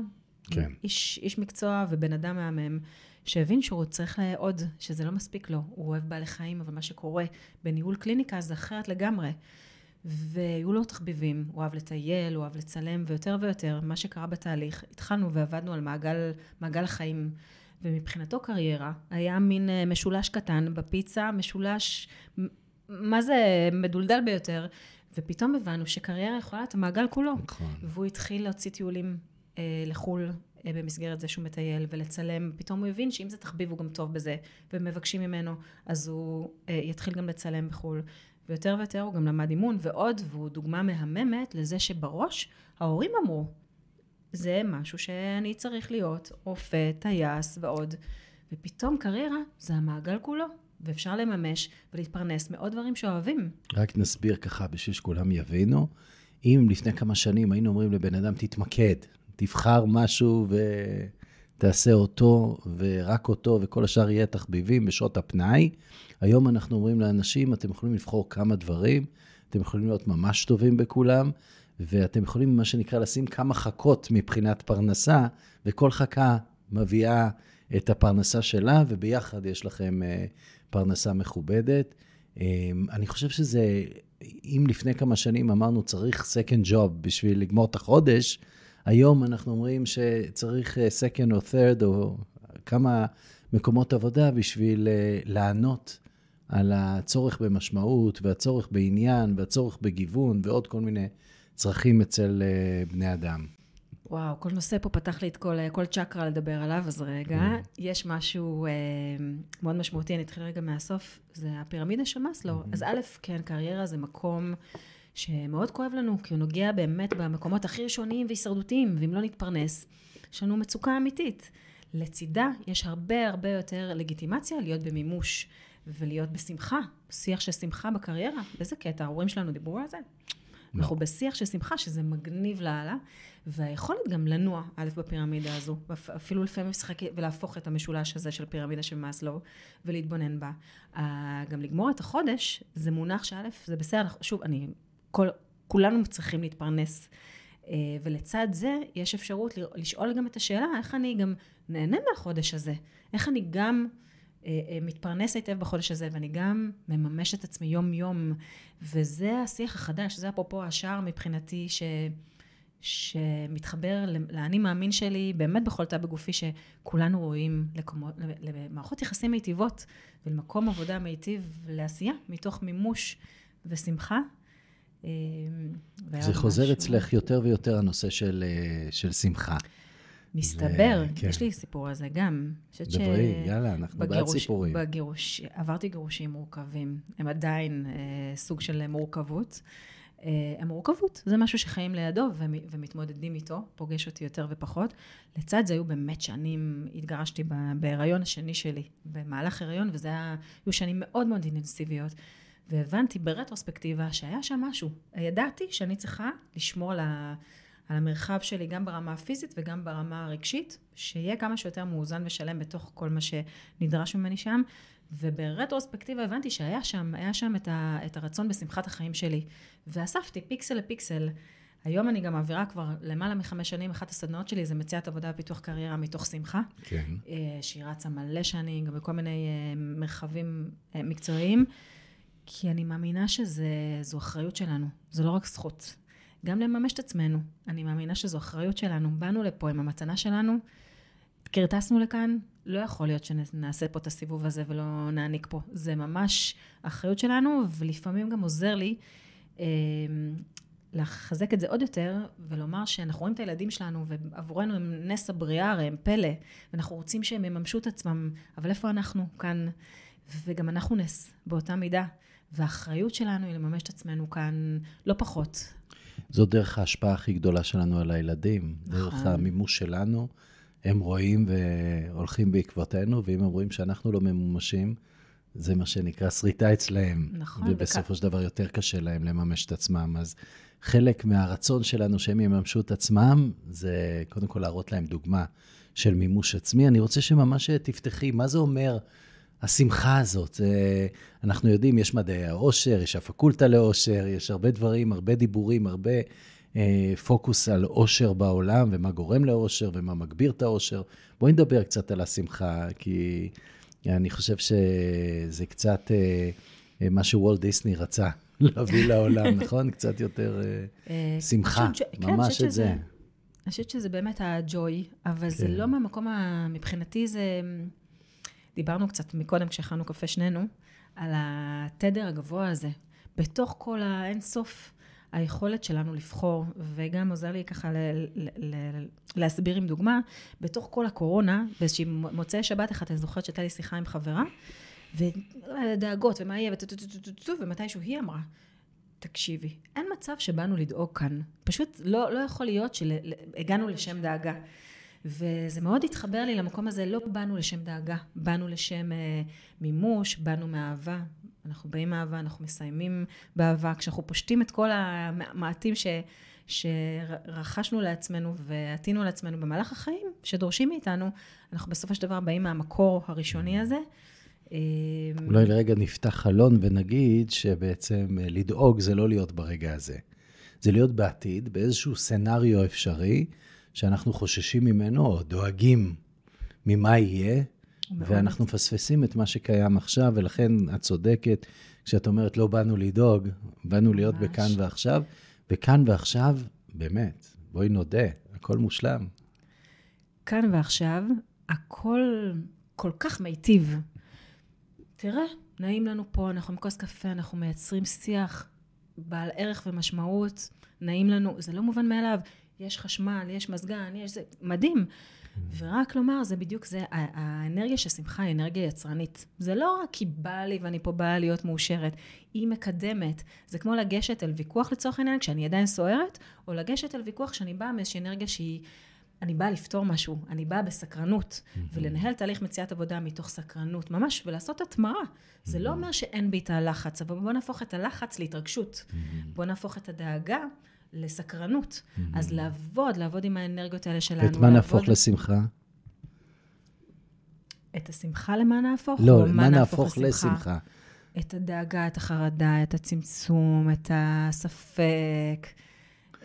כן. איש, איש מקצוע ובן אדם מהמם, שהבין שהוא צריך עוד, שזה לא מספיק לו. הוא אוהב בעלי חיים, אבל מה שקורה בניהול קליניקה זה אחרת לגמרי. והיו לו תחביבים, הוא אהב לטייל, הוא אהב לצלם, ויותר ויותר, מה שקרה בתהליך, התחלנו ועבדנו על מעגל, מעגל החיים, ומבחינתו קריירה היה מין אה, משולש קטן בפיצה, משולש, מה זה מדולדל ביותר, ופתאום הבנו שקריירה יכולה להיות המעגל כולו. נכון. והוא התחיל להוציא טיולים אה, לחו"ל אה, במסגרת זה שהוא מטייל ולצלם, פתאום הוא הבין שאם זה תחביב הוא גם טוב בזה, ומבקשים ממנו, אז הוא אה, יתחיל גם לצלם בחו"ל. ויותר ויותר הוא גם למד אימון ועוד, והוא דוגמה מהממת לזה שבראש ההורים אמרו, זה משהו שאני צריך להיות, רופא, טייס ועוד. ופתאום קריירה זה המעגל כולו, ואפשר לממש ולהתפרנס מעוד דברים שאוהבים. רק נסביר ככה בשביל שכולם יבינו. אם לפני כמה שנים היינו אומרים לבן אדם, תתמקד, תבחר משהו ותעשה אותו, ורק אותו, וכל השאר יהיה תחביבים בשעות הפנאי, היום אנחנו אומרים לאנשים, אתם יכולים לבחור כמה דברים, אתם יכולים להיות ממש טובים בכולם, ואתם יכולים, מה שנקרא, לשים כמה חכות מבחינת פרנסה, וכל חכה מביאה את הפרנסה שלה, וביחד יש לכם uh, פרנסה מכובדת. Um, אני חושב שזה, אם לפני כמה שנים אמרנו צריך second job בשביל לגמור את החודש, היום אנחנו אומרים שצריך אה, second או third או כמה מקומות עבודה בשביל לענות על הצורך במשמעות והצורך בעניין והצורך בגיוון ועוד כל מיני צרכים אצל uh, בני אדם. וואו, כל נושא פה פתח לי את כל, כל צ'קרה לדבר עליו, אז רגע, mm. יש משהו אה, מאוד משמעותי, אני אתחיל רגע מהסוף, זה הפירמידה של מאסלו. Mm-hmm. אז א', כן, קריירה זה מקום שמאוד כואב לנו, כי הוא נוגע באמת במקומות הכי ראשוניים והישרדותיים, ואם לא נתפרנס, יש לנו מצוקה אמיתית. לצידה יש הרבה הרבה יותר לגיטימציה להיות במימוש ולהיות בשמחה, שיח של שמחה בקריירה. באיזה קטע, ההורים שלנו דיברו על זה? לא. אנחנו בשיח של שמחה, שזה מגניב לאללה, והיכולת גם לנוע, א', בפירמידה הזו, אפילו לפעמים לשחק ולהפוך את המשולש הזה של פירמידה של מאסלו, ולהתבונן בה. גם לגמור את החודש, זה מונח שא', זה בסדר, שוב, אני, כל, כולנו צריכים להתפרנס. אה, ולצד זה, יש אפשרות לשאול גם את השאלה, איך אני גם נהנה מהחודש הזה? איך אני גם... אה, אה, מתפרנס היטב בחודש הזה, ואני גם מממש את עצמי יום-יום, וזה השיח החדש, זה אפרופו השער מבחינתי, ש... שמתחבר לאני מאמין שלי, באמת בכל תא בגופי, שכולנו רואים לקומות, למערכות יחסים מיטיבות ולמקום עבודה מיטיב לעשייה, מתוך מימוש ושמחה. אה, זה חוזר משהו... אצלך יותר ויותר הנושא של, של שמחה. מסתבר, ו... כן. יש לי סיפור על זה גם. דברי, ש... יאללה, אנחנו בעד סיפורים. בגירוש, עברתי גירושים מורכבים. הם עדיין אה, סוג של מורכבות. אה, המורכבות זה משהו שחיים לידו ומתמודדים איתו, פוגש אותי יותר ופחות. לצד זה היו באמת שנים, התגרשתי בהיריון השני שלי, במהלך הריון, וזה היה, היו שנים מאוד מאוד אינטנסיביות. והבנתי ברטרוספקטיבה שהיה שם משהו. ידעתי שאני צריכה לשמור על ה... על המרחב שלי גם ברמה הפיזית וגם ברמה הרגשית, שיהיה כמה שיותר מאוזן ושלם בתוך כל מה שנדרש ממני שם. וברטרוספקטיבה הבנתי שהיה שם, היה שם את, ה, את הרצון בשמחת החיים שלי. ואספתי פיקסל לפיקסל. היום אני גם מעבירה כבר למעלה מחמש שנים, אחת הסדנאות שלי זה מציאת עבודה ופיתוח קריירה מתוך שמחה. כן. אה, שהיא רצה מלא שנים, גם בכל מיני אה, מרחבים אה, מקצועיים. כי אני מאמינה שזו אחריות שלנו, זו לא רק זכות. גם לממש את עצמנו. אני מאמינה שזו אחריות שלנו. באנו לפה עם המתנה שלנו, קרטסנו לכאן, לא יכול להיות שנעשה פה את הסיבוב הזה ולא נעניק פה. זה ממש אחריות שלנו, ולפעמים גם עוזר לי אה, לחזק את זה עוד יותר, ולומר שאנחנו רואים את הילדים שלנו, ועבורנו הם נס הבריאה, הרי הם פלא, ואנחנו רוצים שהם יממשו את עצמם, אבל איפה אנחנו כאן? וגם אנחנו נס, באותה מידה. והאחריות שלנו היא לממש את עצמנו כאן לא פחות. זו דרך ההשפעה הכי גדולה שלנו על הילדים, נכון. דרך המימוש שלנו. הם רואים והולכים בעקבותינו, ואם הם רואים שאנחנו לא ממומשים, זה מה שנקרא שריטה אצלהם. נכון. ובסופו וכ... של דבר יותר קשה להם לממש את עצמם. אז חלק מהרצון שלנו שהם יממשו את עצמם, זה קודם כל להראות להם דוגמה של מימוש עצמי. אני רוצה שממש תפתחי, מה זה אומר השמחה הזאת. אנחנו יודעים, יש מדעי העושר, יש הפקולטה לעושר, יש הרבה דברים, הרבה דיבורים, הרבה אה, פוקוס על אושר בעולם, ומה גורם לאושר, ומה מגביר את האושר. בואי נדבר קצת על השמחה, כי אני חושב שזה קצת אה, אה, מה שוולט דיסני רצה להביא לעולם, נכון? קצת יותר אה, אה, שמחה, כן, ממש את זה. אני חושבת שזה באמת הג'וי, אבל זה כן. לא מהמקום ה... מבחינתי זה... דיברנו קצת מקודם כששתינו קפה שנינו, על התדר הגבוה הזה. בתוך כל האינסוף, היכולת שלנו לבחור, וגם עוזר לי ככה ל- ל- ל- להסביר עם דוגמה, בתוך כל הקורונה, באיזושהי מוצאי שבת אחת, אני זוכרת שהייתה לי שיחה עם חברה, ודאגות, ומה יהיה, וטו-טו-טו-טו-טו, ומתישהו היא אמרה, תקשיבי, אין מצב שבאנו לדאוג כאן. פשוט לא, לא יכול להיות שהגענו לשם דאגה. וזה מאוד התחבר לי למקום הזה, לא באנו לשם דאגה, באנו לשם אה, מימוש, באנו מאהבה. אנחנו באים מאהבה, אנחנו מסיימים באהבה. כשאנחנו פושטים את כל המעטים ש, שרכשנו לעצמנו ועטינו לעצמנו במהלך החיים, שדורשים מאיתנו, אנחנו בסופו של דבר באים מהמקור הראשוני הזה. אה, אולי לרגע נפתח חלון ונגיד שבעצם אה, לדאוג זה לא להיות ברגע הזה. זה להיות בעתיד, באיזשהו סצנריו אפשרי, שאנחנו חוששים ממנו או דואגים ממה יהיה. ואנחנו מפספסים את מה שקיים עכשיו, ולכן את צודקת כשאת אומרת לא באנו לדאוג, באנו להיות ממש. בכאן ועכשיו, וכאן ועכשיו, באמת, בואי נודה, הכל מושלם. כאן ועכשיו, הכל כל כך מיטיב. תראה, נעים לנו פה, אנחנו עם כוס קפה, אנחנו מייצרים שיח בעל ערך ומשמעות, נעים לנו, זה לא מובן מאליו. יש חשמל, יש מזגן, יש זה, מדהים. ורק לומר, זה בדיוק זה, האנרגיה של שמחה היא אנרגיה יצרנית. זה לא רק כי בא לי ואני פה באה להיות מאושרת, היא מקדמת. זה כמו לגשת אל ויכוח לצורך העניין, כשאני עדיין סוערת, או לגשת אל ויכוח כשאני באה מאיזושהי אנרגיה שהיא... אני באה לפתור משהו, אני באה בסקרנות, ולנהל תהליך מציאת עבודה מתוך סקרנות, ממש, ולעשות התמרה. זה לא אומר שאין בי את הלחץ, אבל בואו נהפוך את הלחץ להתרגשות. בואו נהפוך את הדאגה לסקרנות. אז לעבוד, לעבוד עם האנרגיות האלה שלנו. ואת מה נהפוך לעבוד- לשמחה? את השמחה למה נהפוך? לא, או מה נהפוך לשמחה? את הדאגה, את החרדה, את הצמצום, את הספק,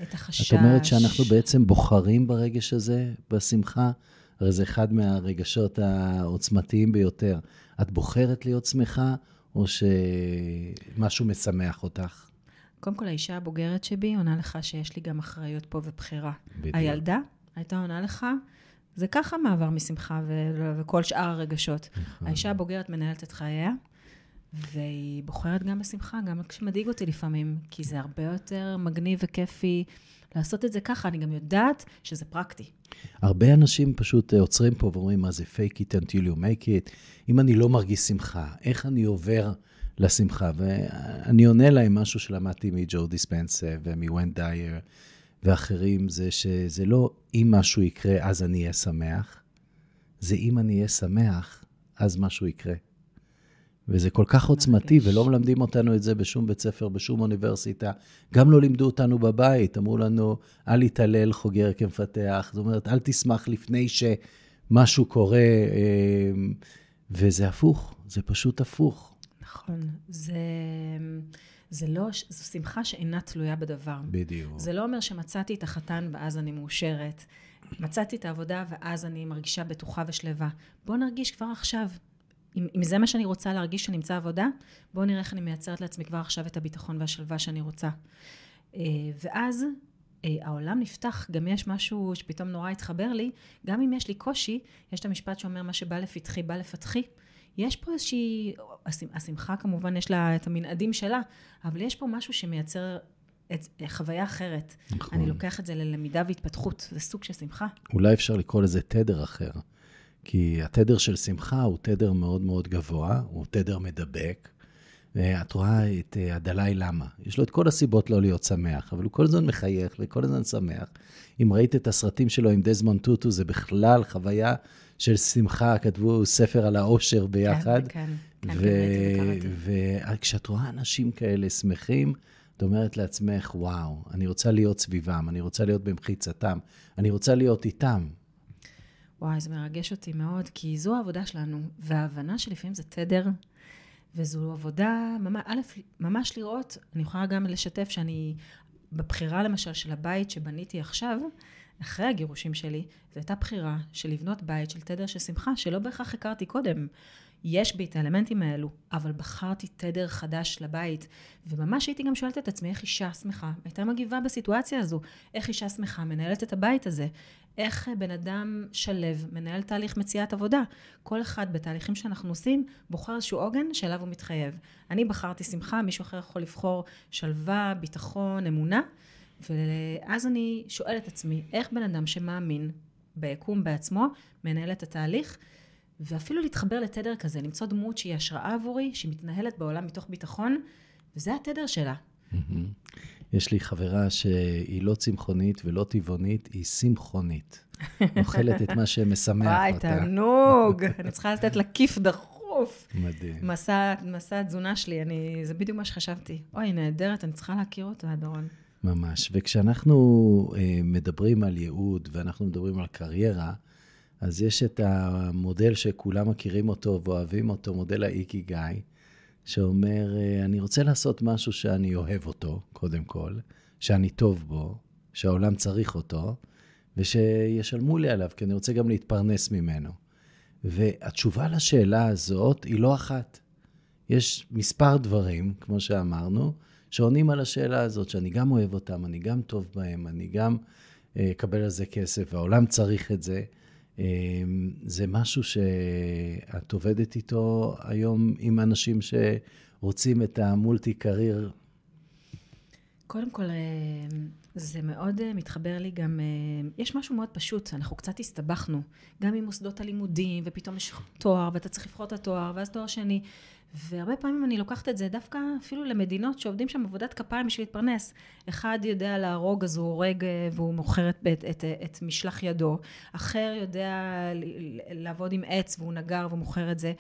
את החשש. את אומרת שאנחנו בעצם בוחרים ברגש הזה, בשמחה? הרי זה אחד מהרגשות העוצמתיים ביותר. את בוחרת להיות שמחה, או שמשהו משמח אותך? קודם כל, האישה הבוגרת שבי עונה לך שיש לי גם אחריות פה ובחירה. בדיוק. הילדה הייתה עונה לך, זה ככה מעבר משמחה ו- וכל שאר הרגשות. נכון. האישה הבוגרת מנהלת את חייה, והיא בוחרת גם בשמחה, גם כשמדאיג אותי לפעמים, כי זה הרבה יותר מגניב וכיפי לעשות את זה ככה. אני גם יודעת שזה פרקטי. הרבה אנשים פשוט אה, עוצרים פה ואומרים, מה זה fake it until you make it? אם אני לא מרגיש שמחה, איך אני עובר לשמחה? ואני עונה להם משהו שלמדתי מג'ו דיספנסה ומוון דייר ואחרים, זה שזה לא אם משהו יקרה, אז אני אהיה שמח, זה אם אני אהיה שמח, אז משהו יקרה. וזה כל כך עוצמתי. ולא מלמדים אותנו את זה בשום בית ספר, בשום אוניברסיטה. גם לא לימדו אותנו בבית, אמרו לנו, אל יתהלל חוגר כמפתח. זאת אומרת, אל תשמח לפני שמשהו קורה, אה, וזה הפוך, זה פשוט הפוך. נכון. זה, זה לא, זו שמחה שאינה תלויה בדבר. בדיוק. זה לא אומר שמצאתי את החתן ואז אני מאושרת. מצאתי את העבודה ואז אני מרגישה בטוחה ושלווה. בואו נרגיש כבר עכשיו. אם, אם זה מה שאני רוצה להרגיש שנמצא עבודה, בואו נראה איך אני מייצרת לעצמי כבר עכשיו את הביטחון והשלווה שאני רוצה. אה, ואז אה, העולם נפתח, גם יש משהו שפתאום נורא התחבר לי, גם אם יש לי קושי, יש את המשפט שאומר מה שבא לפתחי, בא לפתחי. יש פה איזושהי, השמ- השמחה כמובן יש לה את המנעדים שלה, אבל יש פה משהו שמייצר את, חוויה אחרת. נכון. אני לוקח את זה ללמידה והתפתחות, זה סוג של שמחה. אולי אפשר לקרוא לזה תדר אחר. כי התדר של שמחה הוא תדר מאוד מאוד גבוה, הוא תדר מדבק. ואת רואה את אה, הדלאי למה. יש לו את כל הסיבות לא להיות שמח, אבל הוא כל הזמן מחייך וכל הזמן שמח. אם ראית את הסרטים שלו עם דזמונד טוטו, זה בכלל חוויה של שמחה, כתבו ספר על האושר ביחד. כן, כן, כן. וכשאת רואה אנשים כאלה שמחים, את אומרת לעצמך, וואו, אני רוצה להיות סביבם, אני רוצה להיות במחיצתם, אני רוצה להיות איתם. וואי, זה מרגש אותי מאוד, כי זו העבודה שלנו, וההבנה שלפעמים זה תדר, וזו עבודה, ממש, א', ממש לראות, אני יכולה גם לשתף שאני בבחירה למשל של הבית שבניתי עכשיו, אחרי הגירושים שלי, זו הייתה בחירה של לבנות בית של תדר של שמחה, שלא בהכרח הכרתי קודם. יש בי את האלמנטים האלו, אבל בחרתי תדר חדש לבית, וממש הייתי גם שואלת את עצמי איך אישה שמחה הייתה מגיבה בסיטואציה הזו, איך אישה שמחה מנהלת את הבית הזה, איך בן אדם שלו מנהל תהליך מציאת עבודה. כל אחד בתהליכים שאנחנו עושים בוחר איזשהו עוגן שאליו הוא מתחייב. אני בחרתי שמחה, מישהו אחר יכול לבחור שלווה, ביטחון, אמונה, ואז אני שואלת את עצמי, איך בן אדם שמאמין ביקום בעצמו מנהל את התהליך, ואפילו להתחבר לתדר כזה, למצוא דמות שהיא השראה עבורי, שהיא מתנהלת בעולם מתוך ביטחון, וזה התדר שלה. יש לי חברה שהיא לא צמחונית ולא טבעונית, היא שמחונית. אוכלת את מה שמשמח אותה. וואי, תענוג. אני צריכה לתת לה כיף דחוף. מדהים. מסע, מסע התזונה שלי, אני, זה בדיוק מה שחשבתי. אוי, נהדרת, אני צריכה להכיר אותה, דורון. ממש. וכשאנחנו אה, מדברים על ייעוד ואנחנו מדברים על קריירה, אז יש את המודל שכולם מכירים אותו ואוהבים אותו, מודל האיקי גיא, שאומר, אה, אני רוצה לעשות משהו שאני אוהב אותו, קודם כל, שאני טוב בו, שהעולם צריך אותו, ושישלמו לי עליו, כי אני רוצה גם להתפרנס ממנו. והתשובה לשאלה הזאת היא לא אחת. יש מספר דברים, כמו שאמרנו, שעונים על השאלה הזאת, שאני גם אוהב אותם, אני גם טוב בהם, אני גם אה, אקבל על זה כסף, והעולם צריך את זה. אמ, זה משהו שאת עובדת איתו היום עם אנשים שרוצים את המולטי קרייר? קודם כל, אה, זה מאוד אה, מתחבר לי גם, אה, יש משהו מאוד פשוט, אנחנו קצת הסתבכנו, גם עם מוסדות הלימודים, ופתאום יש תואר, ואתה צריך לבחור את התואר, ואז תואר שני, והרבה פעמים אני לוקחת את זה דווקא אפילו למדינות שעובדים שם עבודת כפיים בשביל להתפרנס. אחד יודע להרוג אז הוא הורג אה, והוא מוכר את, את, את, את משלח ידו, אחר יודע לעבוד עם עץ והוא נגר והוא מוכר את זה.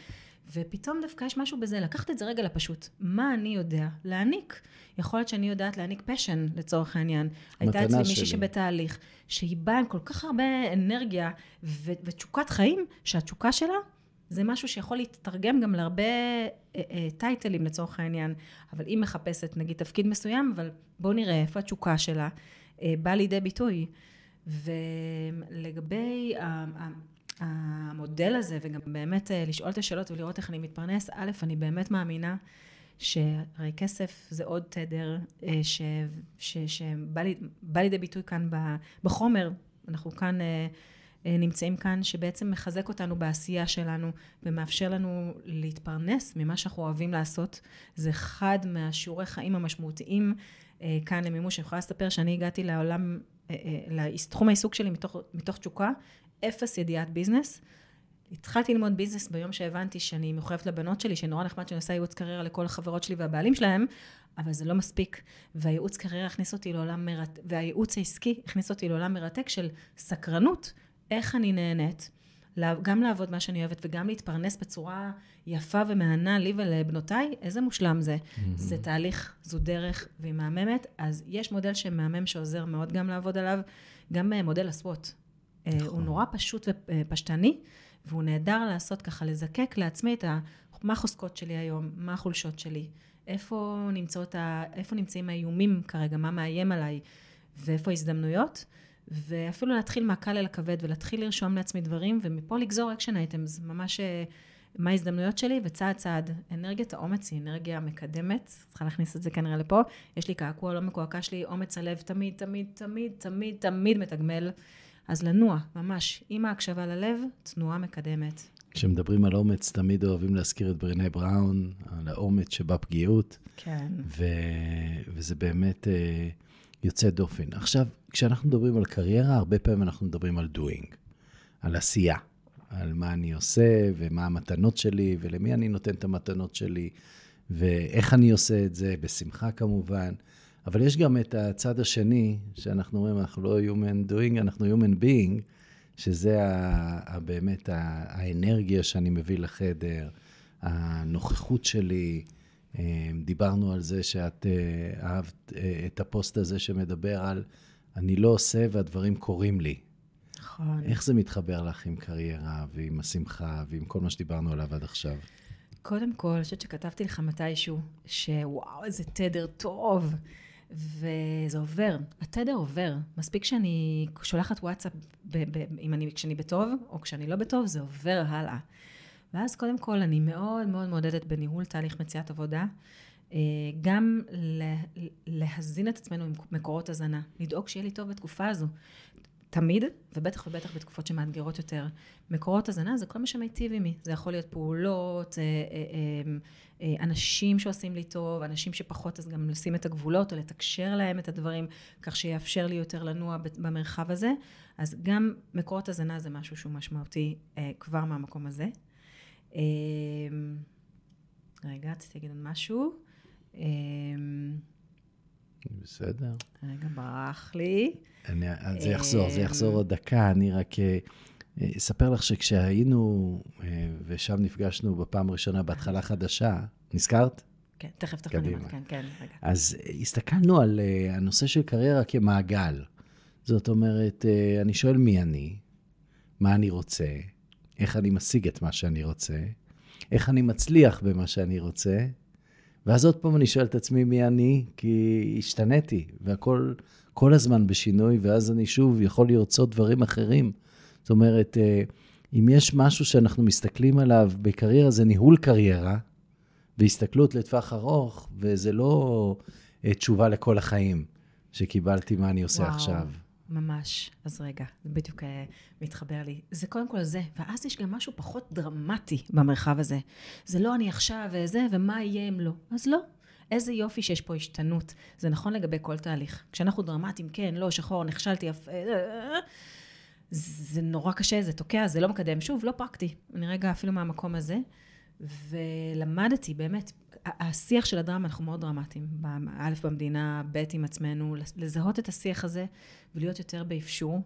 ופתאום דווקא יש משהו בזה, לקחת את זה רגע לפשוט. מה אני יודע? להעניק. יכול להיות שאני יודעת להעניק פשן לצורך העניין. הייתה אצלי מישהי שבתהליך, שהיא באה עם כל כך הרבה אנרגיה ותשוקת חיים, שהתשוקה שלה זה משהו שיכול להתרגם גם להרבה אה, אה, טייטלים לצורך העניין, אבל היא מחפשת נגיד תפקיד מסוים, אבל בואו נראה איפה התשוקה שלה אה, באה לידי ביטוי. ולגבי המודל הזה, וגם באמת לשאול את השאלות ולראות איך אני מתפרנס, א', אני באמת מאמינה שהרי כסף זה עוד תדר שבא לידי ביטוי כאן בחומר. אנחנו כאן נמצאים כאן, שבעצם מחזק אותנו בעשייה שלנו ומאפשר לנו להתפרנס ממה שאנחנו אוהבים לעשות. זה אחד מהשיעורי חיים המשמעותיים אה, כאן למימוש. אני יכולה לספר שאני הגעתי לעולם, אה, לתחום העיסוק שלי מתוך, מתוך תשוקה, אפס ידיעת ביזנס. התחלתי ללמוד ביזנס ביום שהבנתי שאני מחויבת לבנות שלי, שנורא נחמד שאני עושה ייעוץ קריירה לכל החברות שלי והבעלים שלהם, אבל זה לא מספיק. והייעוץ קריירה הכניס אותי לעולם מרתק, והייעוץ העסקי הכניס אותי לעולם מרתק של סקרנות. איך אני נהנית, גם לעבוד מה שאני אוהבת וגם להתפרנס בצורה יפה ומהנה לי ולבנותיי, איזה מושלם זה. Mm-hmm. זה תהליך, זו דרך והיא מהממת, אז יש מודל שמהמם שעוזר מאוד גם לעבוד עליו, גם אה, מודל ה SWOT. אה, נכון. הוא נורא פשוט ופשטני, והוא נהדר לעשות ככה, לזקק לעצמי את ה... מה החוזקות שלי היום, מה החולשות שלי, איפה, נמצאות ה... איפה נמצאים האיומים כרגע, מה מאיים עליי, ואיפה ההזדמנויות. ואפילו להתחיל מהקל אל הכבד ולהתחיל לרשום לעצמי דברים ומפה לגזור action items, ממש אה, מה ההזדמנויות שלי וצעד צעד. אנרגיית האומץ היא אנרגיה מקדמת, צריכה להכניס את זה כנראה לפה. יש לי קעקוע לא מקועקע שלי, אומץ הלב תמיד, תמיד, תמיד, תמיד, תמיד מתגמל. אז לנוע, ממש, עם ההקשבה ללב, תנועה מקדמת. כשמדברים על אומץ, תמיד אוהבים להזכיר את ברנה בראון, על האומץ שבפגיעות. כן. ו... וזה באמת... Uh... יוצא דופן. עכשיו, כשאנחנו מדברים על קריירה, הרבה פעמים אנחנו מדברים על doing, על עשייה, על מה אני עושה ומה המתנות שלי ולמי אני נותן את המתנות שלי ואיך אני עושה את זה, בשמחה כמובן. אבל יש גם את הצד השני, שאנחנו אומרים, אנחנו לא human doing, אנחנו human being, שזה ה, ה, באמת האנרגיה שאני מביא לחדר, הנוכחות שלי, אה, דיברנו על זה שאת אה, אהבת אה, את הפוסט הזה שמדבר על אני לא עושה והדברים קורים לי. נכון. איך זה מתחבר לך עם קריירה ועם השמחה ועם כל מה שדיברנו עליו עד עכשיו? קודם כל, אני חושבת שכתבתי לך מתישהו, שוואו, איזה תדר טוב. וזה עובר, התדר עובר. מספיק שאני שולחת וואטסאפ ב- ב- אם אני, כשאני בטוב, או כשאני לא בטוב, זה עובר הלאה. ואז קודם כל, אני מאוד מאוד מעודדת בניהול תהליך מציאת עבודה, גם להזין את עצמנו עם מקורות הזנה, לדאוג שיהיה לי טוב בתקופה הזו. תמיד, ובטח ובטח בתקופות שמאתגרות יותר. מקורות הזנה זה כל מה שמיטיב עימי. זה יכול להיות פעולות, אה, אה, אנשים שעושים לי טוב, אנשים שפחות, אז גם לשים את הגבולות או לתקשר להם את הדברים, כך שיאפשר לי יותר לנוע במרחב הזה. אז גם מקורות הזנה זה משהו שהוא משמעותי כבר מהמקום הזה. רגע, רציתי להגיד עוד משהו. בסדר. רגע, ברח לי. אני, זה יחזור, זה יחזור עוד דקה. אני רק אה, אספר לך שכשהיינו אה, ושם נפגשנו בפעם הראשונה בהתחלה חדשה, נזכרת? כן, תכף, תכף אני אומרת, כן, כן, רגע. אז הסתכלנו על אה, הנושא של קריירה כמעגל. זאת אומרת, אני שואל מי אני, מה אני רוצה, איך אני משיג את מה שאני רוצה, איך אני מצליח במה שאני רוצה, ואז עוד פעם אני שואל את עצמי מי אני, כי השתניתי, והכל כל הזמן בשינוי, ואז אני שוב יכול לרצות דברים אחרים. זאת אומרת, אה, אם יש משהו שאנחנו מסתכלים עליו בקריירה, זה ניהול קריירה, והסתכלות לטווח ארוך, וזה לא אה, תשובה לכל החיים, שקיבלתי מה אני עושה וואו. עכשיו. ממש. אז רגע, זה בדיוק uh, מתחבר לי. זה קודם כל זה, ואז יש גם משהו פחות דרמטי במרחב הזה. זה לא אני עכשיו וזה, ומה יהיה אם לא. אז לא. איזה יופי שיש פה השתנות. זה נכון לגבי כל תהליך. כשאנחנו דרמטיים, כן, לא, שחור, נכשלתי, אף... אה, זה נורא קשה, זה תוקע, זה לא מקדם. שוב, לא פרקטי. אני רגע אפילו מהמקום הזה. ולמדתי, באמת, השיח של הדרמה, אנחנו מאוד דרמטיים. א', במדינה, ב', עם עצמנו, לזהות את השיח הזה ולהיות יותר באפשור.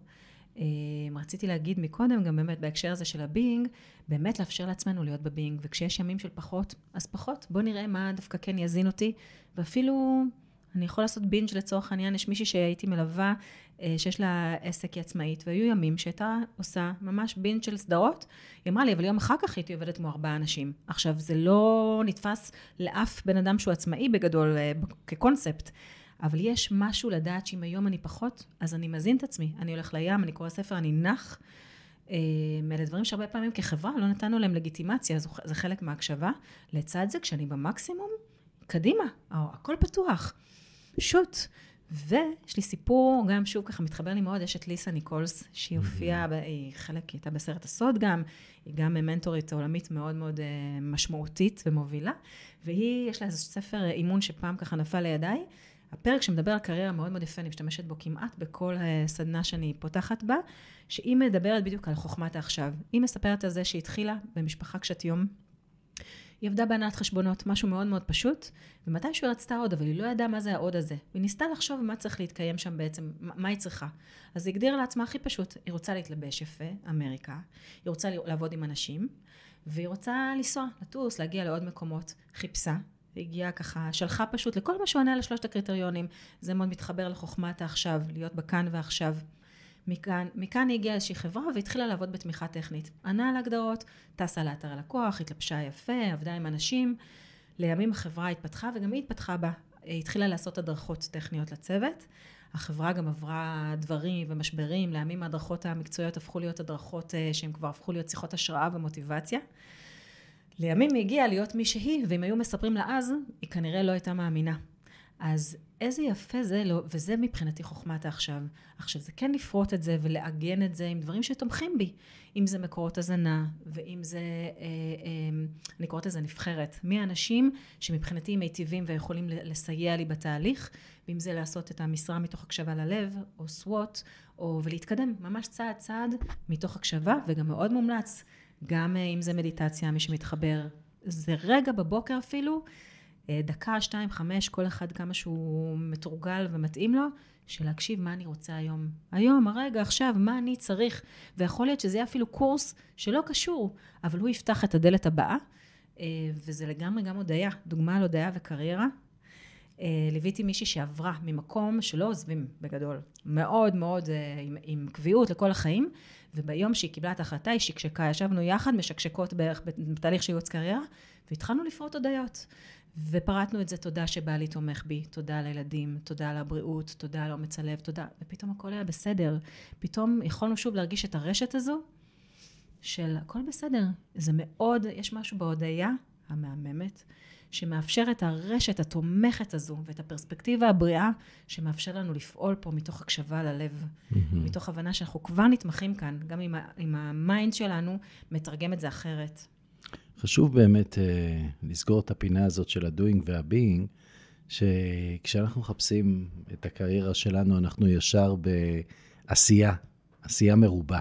אמ, רציתי להגיד מקודם, גם באמת בהקשר הזה של הבינג, באמת לאפשר לעצמנו להיות בבינג, וכשיש ימים של פחות, אז פחות. בואו נראה מה דווקא כן יזין אותי, ואפילו אני יכול לעשות בינג' לצורך העניין, יש מישהי שהייתי מלווה, אה, שיש לה עסק, היא עצמאית, והיו ימים שהייתה עושה ממש בינג' של סדרות. היא אמרה לי, אבל יום אחר כך הייתי עובדת כמו ארבעה אנשים. עכשיו, זה לא נתפס לאף בן אדם שהוא עצמאי בגדול, אה, כקונספט. אבל יש משהו לדעת שאם היום אני פחות, אז אני מזין את עצמי. אני הולך לים, אני קורא ספר, אני נח. אה, אלה דברים שהרבה פעמים כחברה לא נתנו להם לגיטימציה, זה חלק מההקשבה. לצד זה, כשאני במקסימום, קדימה, הכל פתוח. שוט. ויש לי סיפור, גם שוב ככה מתחבר לי מאוד, יש את ליסה ניקולס, שהיא הופיעה, היא חלק, היא הייתה בסרט הסוד גם, היא גם מנטורית עולמית מאוד מאוד אה, משמעותית ומובילה, והיא, יש לה איזה ספר אימון שפעם ככה נפל לידיי, הפרק שמדבר על קריירה מאוד מאוד יפה, אני משתמשת בו כמעט בכל אה, סדנה שאני פותחת בה, שהיא מדברת בדיוק על חוכמת העכשיו. היא מספרת על זה שהיא התחילה במשפחה קשת יום. היא עבדה בהנעת חשבונות, משהו מאוד מאוד פשוט, ומתישהו היא רצתה עוד, אבל היא לא ידעה מה זה העוד הזה. והיא ניסתה לחשוב מה צריך להתקיים שם בעצם, מה היא צריכה. אז היא הגדירה לעצמה הכי פשוט, היא רוצה להתלבש יפה, אמריקה, היא רוצה לעבוד עם אנשים, והיא רוצה לנסוע, לטוס, להגיע לעוד מקומות. חיפשה, והגיעה ככה, שלחה פשוט לכל מה שעונה לשלושת הקריטריונים. זה מאוד מתחבר לחוכמת העכשיו, להיות בכאן ועכשיו. מכאן, מכאן היא הגיעה לאיזושהי חברה והתחילה לעבוד בתמיכה טכנית. ענה על הגדרות, טסה לאתר הלקוח, התלבשה יפה, עבדה עם אנשים. לימים החברה התפתחה וגם היא התפתחה בה. היא התחילה לעשות הדרכות טכניות לצוות. החברה גם עברה דברים ומשברים, לימים ההדרכות המקצועיות הפכו להיות הדרכות אה, שהן כבר הפכו להיות שיחות השראה ומוטיבציה. לימים היא הגיעה להיות מי שהיא, ואם היו מספרים לה אז, היא כנראה לא הייתה מאמינה. אז איזה יפה זה, לא, וזה מבחינתי חוכמת העכשיו. עכשיו, זה כן לפרוט את זה ולעגן את זה עם דברים שתומכים בי. אם זה מקורות הזנה, ואם זה, אה, אה, אני קוראת לזה נבחרת. מי האנשים שמבחינתי מיטיבים ויכולים לסייע לי בתהליך, ואם זה לעשות את המשרה מתוך הקשבה ללב, או סוואט, או ולהתקדם ממש צעד צעד מתוך הקשבה, וגם מאוד מומלץ, גם אה, אם זה מדיטציה, מי שמתחבר. זה רגע בבוקר אפילו, דקה, שתיים, חמש, כל אחד כמה שהוא מתורגל ומתאים לו, של להקשיב מה אני רוצה היום. היום, הרגע, עכשיו, מה אני צריך. ויכול להיות שזה יהיה אפילו קורס שלא קשור, אבל הוא יפתח את הדלת הבאה, אה, וזה לגמרי גם הודיה, דוגמה על הודיה וקריירה. אה, ליוויתי מישהי שעברה ממקום שלא עוזבים בגדול, מאוד מאוד אה, עם, עם קביעות לכל החיים, וביום שהיא קיבלה את ההחלטה היא שקשקה, ישבנו יחד, משקשקות בערך בתהליך של ייעוץ קריירה, והתחלנו לפרוט הודיות. ופרטנו את זה, תודה שבעלי תומך בי, תודה על הילדים, תודה על הבריאות, תודה על אומץ הלב, תודה, ופתאום הכל היה בסדר. פתאום יכולנו שוב להרגיש את הרשת הזו של הכל בסדר. זה מאוד, יש משהו בהודיה המהממת, שמאפשר את הרשת התומכת הזו ואת הפרספקטיבה הבריאה, שמאפשר לנו לפעול פה מתוך הקשבה ללב, mm-hmm. מתוך הבנה שאנחנו כבר נתמכים כאן, גם אם, אם ה mind שלנו מתרגם את זה אחרת. חשוב באמת uh, לסגור את הפינה הזאת של ה-doing וה-being, שכשאנחנו מחפשים את הקריירה שלנו, אנחנו ישר בעשייה, עשייה מרובה.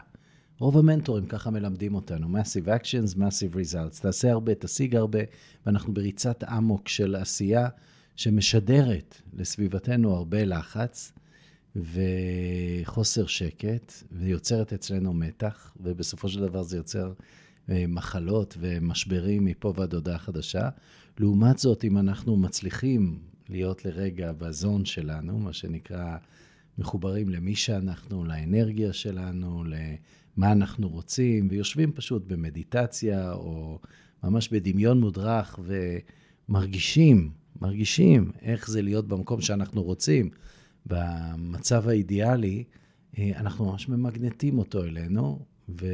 רוב המנטורים ככה מלמדים אותנו, Massive Actions, Massive Results. תעשה הרבה, תשיג הרבה, ואנחנו בריצת אמוק של עשייה שמשדרת לסביבתנו הרבה לחץ וחוסר שקט, ויוצרת אצלנו מתח, ובסופו של דבר זה יוצר מחלות ומשברים מפה ועד הודעה חדשה. לעומת זאת, אם אנחנו מצליחים להיות לרגע בזון שלנו, מה שנקרא מחוברים למי שאנחנו, לאנרגיה שלנו, למה אנחנו רוצים, ויושבים פשוט במדיטציה או ממש בדמיון מודרך ומרגישים, מרגישים איך זה להיות במקום שאנחנו רוצים, במצב האידיאלי, אה, אנחנו ממש ממגנטים אותו אלינו, ו...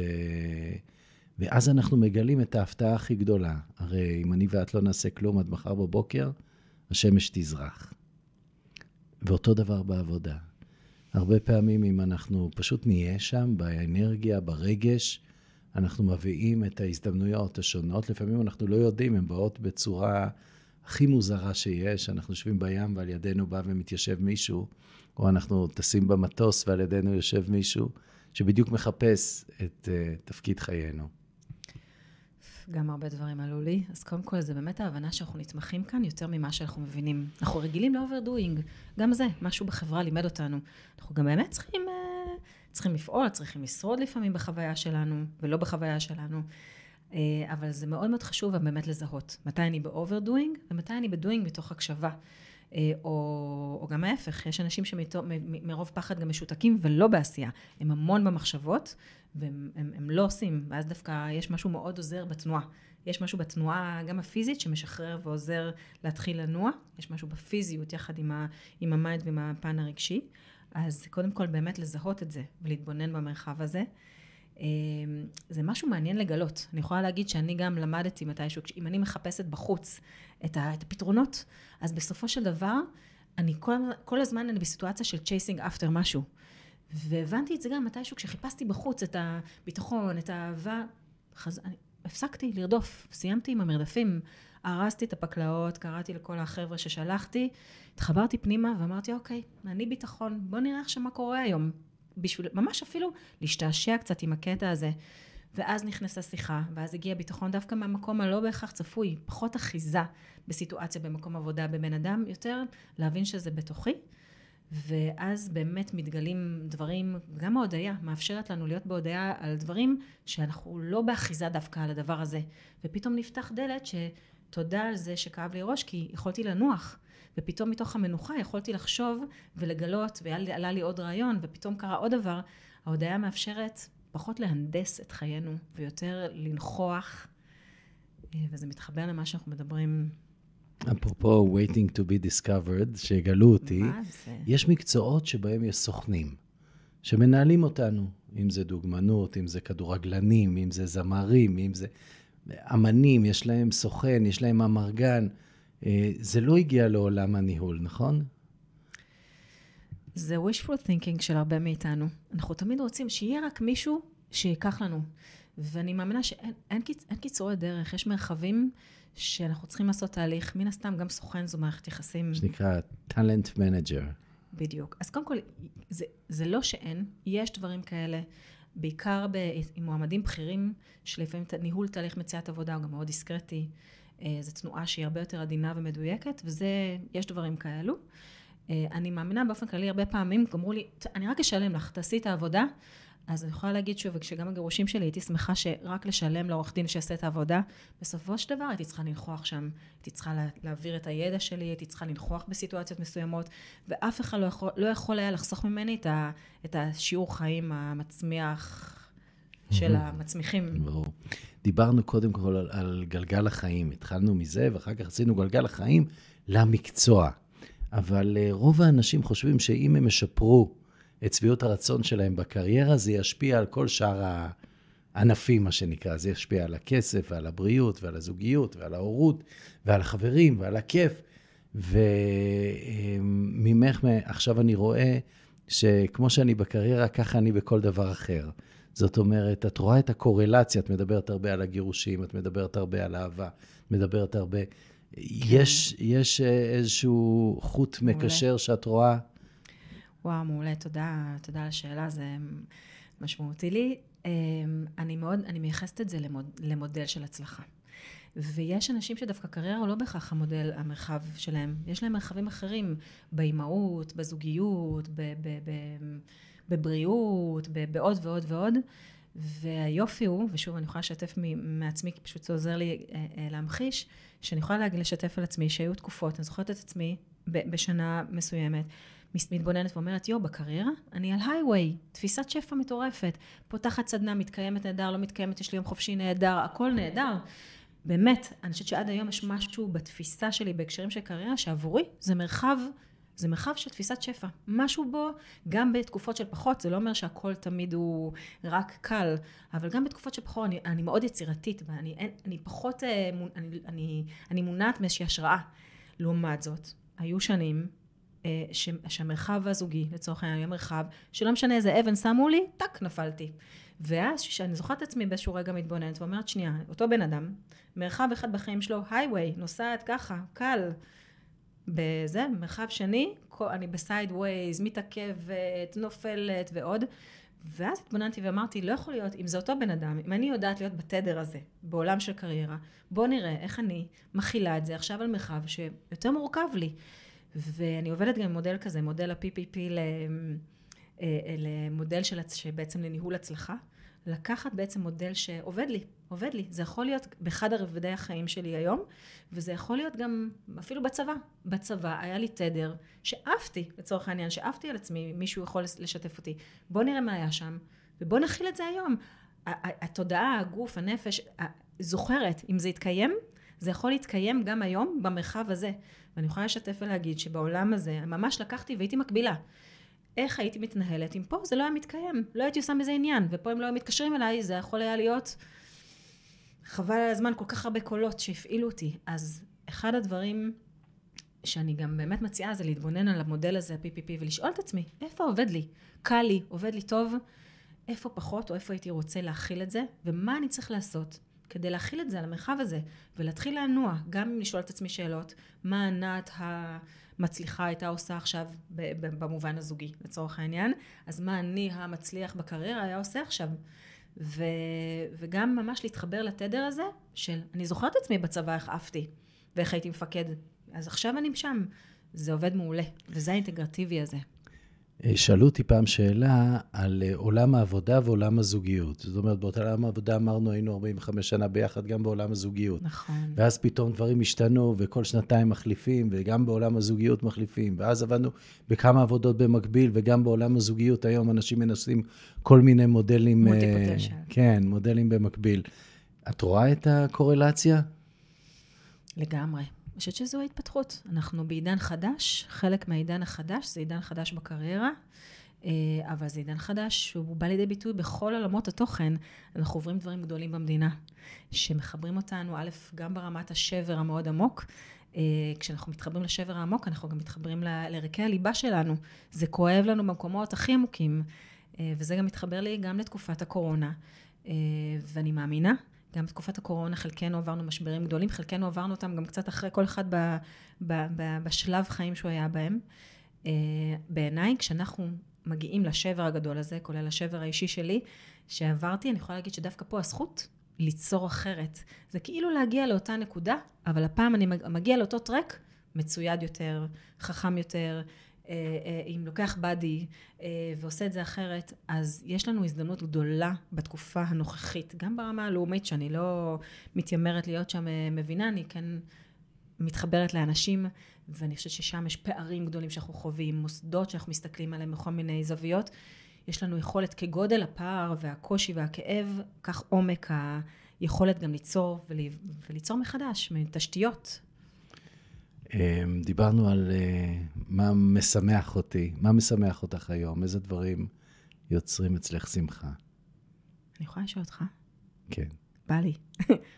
ואז אנחנו מגלים את ההפתעה הכי גדולה. הרי אם אני ואת לא נעשה כלום עד מחר בבוקר, השמש תזרח. ואותו דבר בעבודה. הרבה פעמים אם אנחנו פשוט נהיה שם, באנרגיה, ברגש, אנחנו מביאים את ההזדמנויות השונות. לפעמים אנחנו לא יודעים, הן באות בצורה הכי מוזרה שיש. אנחנו יושבים בים ועל ידינו בא ומתיישב מישהו, או אנחנו טסים במטוס ועל ידינו יושב מישהו שבדיוק מחפש את uh, תפקיד חיינו. גם הרבה דברים עלו לי. אז קודם כל, זה באמת ההבנה שאנחנו נתמכים כאן יותר ממה שאנחנו מבינים. אנחנו רגילים ל overdoing. גם זה, משהו בחברה לימד אותנו. אנחנו גם באמת צריכים, אה, צריכים לפעול, צריכים לשרוד לפעמים בחוויה שלנו, ולא בחוויה שלנו. אה, אבל זה מאוד מאוד חשוב באמת לזהות. מתי אני ב overdoing, ומתי אני ב doing מתוך הקשבה. אה, או, או גם ההפך, יש אנשים שמרוב פחד גם משותקים ולא בעשייה. הם המון במחשבות, והם הם, הם לא עושים, ואז דווקא יש משהו מאוד עוזר בתנועה. יש משהו בתנועה, גם הפיזית, שמשחרר ועוזר להתחיל לנוע, יש משהו בפיזיות יחד עם, ה, עם ה mind ועם הפן הרגשי. אז קודם כל באמת לזהות את זה ולהתבונן במרחב הזה. אמ, זה משהו מעניין לגלות. אני יכולה להגיד שאני גם למדתי מתישהו, אם אני מחפשת בחוץ את, הפתרונות, אז בסופו של דבר, אני כל, כל הזמן אני בסיטואציה של chasing after משהו. והבנתי את זה גם מתישהו כשחיפשתי בחוץ את הביטחון, את האהבה, חז... אני הפסקתי לרדוף, סיימתי עם המרדפים, ארזתי את הפקלאות, קראתי לכל החבר'ה ששלחתי, התחברתי פנימה ואמרתי, אוקיי, אני ביטחון, בוא נראה עכשיו מה קורה היום. בשביל, ממש אפילו להשתעשע קצת עם הקטע הזה. ואז נכנסה שיחה, ואז הגיע ביטחון דווקא מהמקום הלא בהכרח צפוי, פחות אחיזה בסיטואציה במקום עבודה בבן אדם, יותר להבין שזה בתוכי. ואז באמת מתגלים דברים, גם ההודיה מאפשרת לנו להיות בהודיה על דברים שאנחנו לא באחיזה דווקא על הדבר הזה. ופתאום נפתח דלת שתודה על זה שכאב לי ראש, כי יכולתי לנוח. ופתאום מתוך המנוחה יכולתי לחשוב ולגלות, ועלה לי עוד רעיון, ופתאום קרה עוד דבר. ההודיה מאפשרת פחות להנדס את חיינו, ויותר לנכוח, אה, וזה מתחבר למה שאנחנו מדברים אפרופו waiting to be discovered, שיגלו אותי, יש מקצועות שבהם יש סוכנים, שמנהלים אותנו, אם זה דוגמנות, אם זה כדורגלנים, אם זה זמרים, אם זה אמנים, יש להם סוכן, יש להם אמרגן. אה, זה לא הגיע לעולם הניהול, נכון? זה wishful thinking של הרבה מאיתנו. אנחנו תמיד רוצים שיהיה רק מישהו שיקח לנו. ואני מאמינה שאין אין, אין קיצורי דרך, יש מרחבים שאנחנו צריכים לעשות תהליך, מן הסתם גם סוכן זו מערכת יחסים. שנקרא talent manager. בדיוק. אז קודם כל, זה, זה לא שאין, יש דברים כאלה, בעיקר ב, עם מועמדים בכירים, שלפעמים ניהול תהליך מציאת עבודה הוא גם מאוד דיסקרטי. אה, זו תנועה שהיא הרבה יותר עדינה ומדויקת, וזה, יש דברים כאלו. אה, אני מאמינה באופן כללי, הרבה פעמים אמרו לי, אני רק אשלם לך, תעשי את העבודה, אז אני יכולה להגיד שוב, וכשגם הגירושים שלי, הייתי שמחה שרק לשלם לעורך דין שיעשה את העבודה. בסופו של דבר הייתי צריכה לנכוח שם, הייתי צריכה לה, להעביר את הידע שלי, הייתי צריכה לנכוח בסיטואציות מסוימות, ואף אחד לא יכול, לא יכול היה לחסוך ממני את, ה, את השיעור חיים המצמיח של המצמיחים. ברור. דיברנו קודם כל על, על גלגל החיים, התחלנו מזה, ואחר כך עשינו גלגל החיים למקצוע. אבל uh, רוב האנשים חושבים שאם הם ישפרו את שביעות הרצון שלהם בקריירה, זה ישפיע על כל שאר הענפים, מה שנקרא. זה ישפיע על הכסף ועל הבריאות ועל הזוגיות ועל ההורות ועל החברים ועל הכיף. וממך, עכשיו אני רואה שכמו שאני בקריירה, ככה אני בכל דבר אחר. זאת אומרת, את רואה את הקורלציה, את מדברת הרבה על הגירושים, את מדברת הרבה על אהבה, את מדברת הרבה... כן. יש, יש אה, איזשהו חוט. מקשר שאת רואה? וואו, מעולה, תודה, תודה על השאלה, זה משמעותי לי. אמ, אני מאוד, אני מייחסת את זה למוד, למודל של הצלחה. ויש אנשים שדווקא קריירה הוא לא בהכרח המודל, המרחב שלהם. יש להם מרחבים אחרים, באימהות, בזוגיות, ב, ב, ב, בבריאות, בעוד ועוד ועוד. והיופי הוא, ושוב אני יכולה לשתף מעצמי, כי פשוט זה עוזר לי אה, אה, להמחיש, שאני יכולה לשתף על עצמי שהיו תקופות, אני זוכרת את עצמי בשנה מסוימת, מתבוננת ואומרת, יו, בקריירה אני על הייווי, תפיסת שפע מטורפת, פותחת סדנה, מתקיימת נהדר, לא מתקיימת, יש לי יום חופשי נהדר, הכל נהדר. באמת, אני חושבת שעד היום יש משהו בתפיסה שלי בהקשרים של קריירה, שעבורי זה מרחב, זה מרחב של תפיסת שפע. משהו בו, גם בתקופות של פחות, זה לא אומר שהכל תמיד הוא רק קל, אבל גם בתקופות של פחות, אני, אני מאוד יצירתית, ואני אני, אני פחות, אה, אני, אני, אני מונעת מאיזושהי השראה. לעומת זאת, היו שנים אה, שהמרחב הזוגי, לצורך העניין, היה מרחב שלא משנה איזה אבן שמו לי, טאק, נפלתי. ואז שאני זוכרת את עצמי באיזשהו רגע מתבוננת ואומרת, שנייה, אותו בן אדם, מרחב אחד בחיים שלו, הייווי, נוסעת ככה, קל. בזה, מרחב שני, אני ב sideways, מתעכבת, נופלת ועוד. ואז התבוננתי ואמרתי, לא יכול להיות, אם זה אותו בן אדם, אם אני יודעת להיות בתדר הזה, בעולם של קריירה, בוא נראה איך אני מכילה את זה עכשיו על מרחב שיותר מורכב לי. ואני עובדת גם עם מודל כזה, מודל ה-PPP אה, אה, למודל של, שבעצם לניהול הצלחה. לקחת בעצם מודל שעובד לי, עובד לי. זה יכול להיות באחד הרבדי החיים שלי היום, וזה יכול להיות גם אפילו בצבא. בצבא היה לי תדר שעפתי, לצורך העניין, שעפתי על עצמי, מישהו יכול לשתף אותי. בוא נראה מה היה שם, ובוא נכיל את זה היום. התודעה, הגוף, הנפש, זוכרת, אם זה יתקיים, זה יכול להתקיים גם היום במרחב הזה. ואני יכולה לשתף ולהגיד שבעולם הזה, ממש לקחתי והייתי מקבילה. איך הייתי מתנהלת אם פה זה לא היה מתקיים, לא הייתי עושה מזה עניין, ופה אם לא היו מתקשרים אליי, זה יכול היה להיות חבל על הזמן כל כך הרבה קולות שהפעילו אותי. אז אחד הדברים שאני גם באמת מציעה זה להתבונן על המודל הזה, ה-PPP, ולשאול את עצמי, איפה עובד לי? קל לי, עובד לי טוב? איפה פחות, או איפה הייתי רוצה להכיל את זה? ומה אני צריך לעשות כדי להכיל את זה על המרחב הזה, ולהתחיל לנוע, גם אם לשאול את עצמי שאלות, מה ענת המצליחה הייתה עושה עכשיו במובן הזוגי, לצורך העניין, אז מה אני המצליח בקריירה היה עושה עכשיו. ו, וגם ממש להתחבר לתדר הזה של, אני זוכרת את עצמי בצבא איך עפתי, ואיך הייתי מפקד, אז עכשיו אני שם. זה עובד מעולה, וזה האינטגרטיבי הזה. אה, שאלו אותי פעם שאלה על אה, עולם העבודה ועולם הזוגיות. זאת אומרת, באותו עולם העבודה אמרנו, היינו 45 שנה ביחד, גם בעולם הזוגיות. נכון. ואז פתאום דברים השתנו, וכל שנתיים מחליפים, וגם בעולם הזוגיות מחליפים. ואז עבדנו בכמה עבודות במקביל, וגם בעולם הזוגיות היום אנשים מנסים כל מיני מודלים... אה, כן, מודלים במקביל. את רואה את הקורלציה? לגמרי. אני חושבת שזו ההתפתחות. אנחנו בעידן חדש, חלק מהעידן החדש זה עידן חדש בקריירה, אה, אבל זה עידן חדש שהוא בא לידי ביטוי בכל עולמות התוכן. אנחנו עוברים דברים גדולים במדינה, שמחברים אותנו, א', גם ברמת השבר המאוד עמוק. אה, כשאנחנו מתחברים לשבר העמוק, אנחנו גם מתחברים לערכי הליבה שלנו. זה כואב לנו במקומות הכי עמוקים, אה, וזה גם מתחבר לי גם לתקופת הקורונה. ואני מאמינה גם בתקופת הקורונה חלקנו עברנו משברים גדולים, חלקנו עברנו אותם גם קצת אחרי כל אחד ב, ב, ב, בשלב חיים שהוא היה בהם. Uh, בעיניי, כשאנחנו מגיעים לשבר הגדול הזה, כולל השבר האישי שלי, שעברתי, אני יכולה להגיד שדווקא פה הזכות ליצור אחרת. זה כאילו להגיע לאותה נקודה, אבל הפעם אני מגיע לאותו טרק מצויד יותר, חכם יותר, אם לוקח באדי אה, ועושה את זה אחרת, אז יש לנו הזדמנות גדולה בתקופה הנוכחית, גם ברמה הלאומית, שאני לא מתיימרת להיות שם מבינה, אני כן מתחברת לאנשים, ואני חושבת ששם יש פערים גדולים שאנחנו חווים, מוסדות שאנחנו מסתכלים עליהם בכל מיני זוויות. יש לנו יכולת כגודל הפער והקושי והכאב, כך עומק היכולת גם ליצור וליצור מחדש, מתשתיות. אמ, דיברנו על אה, מה משמח אותי, מה משמח אותך היום, איזה דברים יוצרים אצלך שמחה. אני יכולה לשאול אותך? כן. בא לי.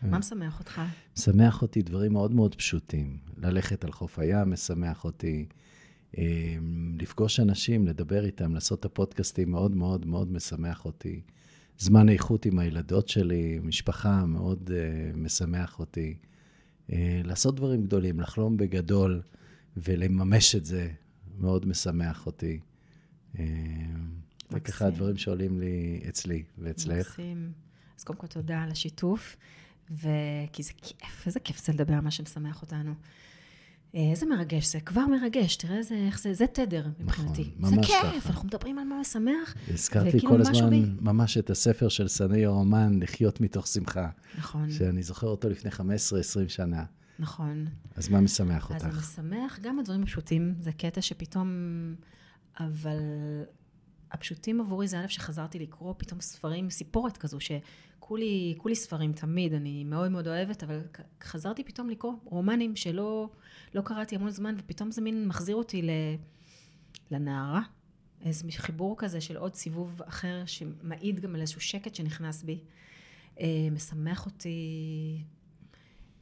מה משמח אותך? משמח אותי דברים מאוד מאוד פשוטים. ללכת על חוף הים משמח אותי. אמ, לפגוש אנשים, לדבר איתם, לעשות את הפודקאסטים מאוד מאוד מאוד משמח אותי. זמן איכות עם הילדות שלי, משפחה מאוד uh, משמח אותי. Uh, לעשות דברים גדולים, לחלום בגדול ולממש את זה, מאוד משמח אותי. Uh, זה ככה הדברים שעולים לי אצלי ואצלך. מקסים. אז קודם כל תודה על השיתוף, וכי זה כיף, איזה כיף זה לדבר על מה שמשמח אותנו. אה, איזה מרגש זה, כבר מרגש, תראה איזה, איך זה, זה תדר מבחינתי. נכון, ממש ככה. זה כיף, אנחנו מדברים על מה משמח. הזכרתי כל הזמן בי... ממש את הספר של סנאי הרומן, לחיות מתוך שמחה. נכון. שאני זוכר אותו לפני 15-20 שנה. נכון. אז מה משמח אותך? אז משמח גם הדברים הפשוטים, זה קטע שפתאום... אבל הפשוטים עבורי זה א' שחזרתי לקרוא פתאום ספרים, סיפורת כזו, שכולי כולי ספרים תמיד, אני מאוד מאוד אוהבת, אבל חזרתי פתאום לקרוא רומנים שלא לא קראתי המון זמן, ופתאום זה מין מחזיר אותי ל, לנערה. איזה חיבור כזה של עוד סיבוב אחר, שמעיד גם על איזשהו שקט שנכנס בי. אה, משמח אותי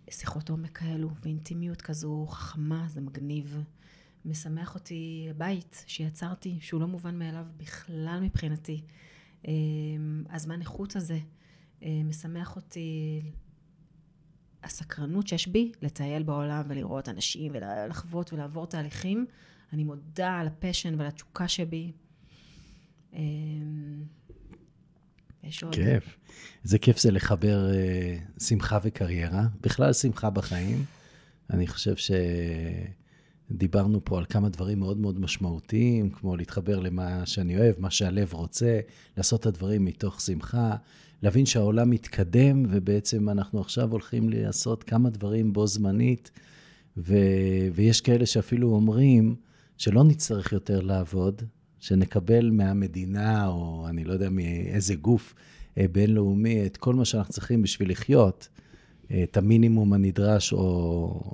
שיחות עומק כאלו, ואינטימיות כזו חכמה, זה מגניב. משמח אותי הבית שיצרתי, שהוא לא מובן מאליו בכלל מבחינתי. אה, הזמן איכות הזה אה, משמח אותי הסקרנות שיש בי לטייל בעולם ולראות אנשים ולחוות ולעבור תהליכים. אני מודה על הפשן ועל התשוקה שבי. אה, עוד. כיף. איזה כיף זה לחבר שמחה וקריירה, בכלל שמחה בחיים. אני חושב ש... דיברנו פה על כמה דברים מאוד מאוד משמעותיים, כמו להתחבר למה שאני אוהב, מה שהלב רוצה, לעשות את הדברים מתוך שמחה, להבין שהעולם מתקדם, ובעצם אנחנו עכשיו הולכים לעשות כמה דברים בו זמנית, ו... ויש כאלה שאפילו אומרים שלא נצטרך יותר לעבוד, שנקבל מהמדינה, או אני לא יודע מאיזה גוף אה, בינלאומי, את כל מה שאנחנו צריכים בשביל לחיות, אה, את המינימום הנדרש, או,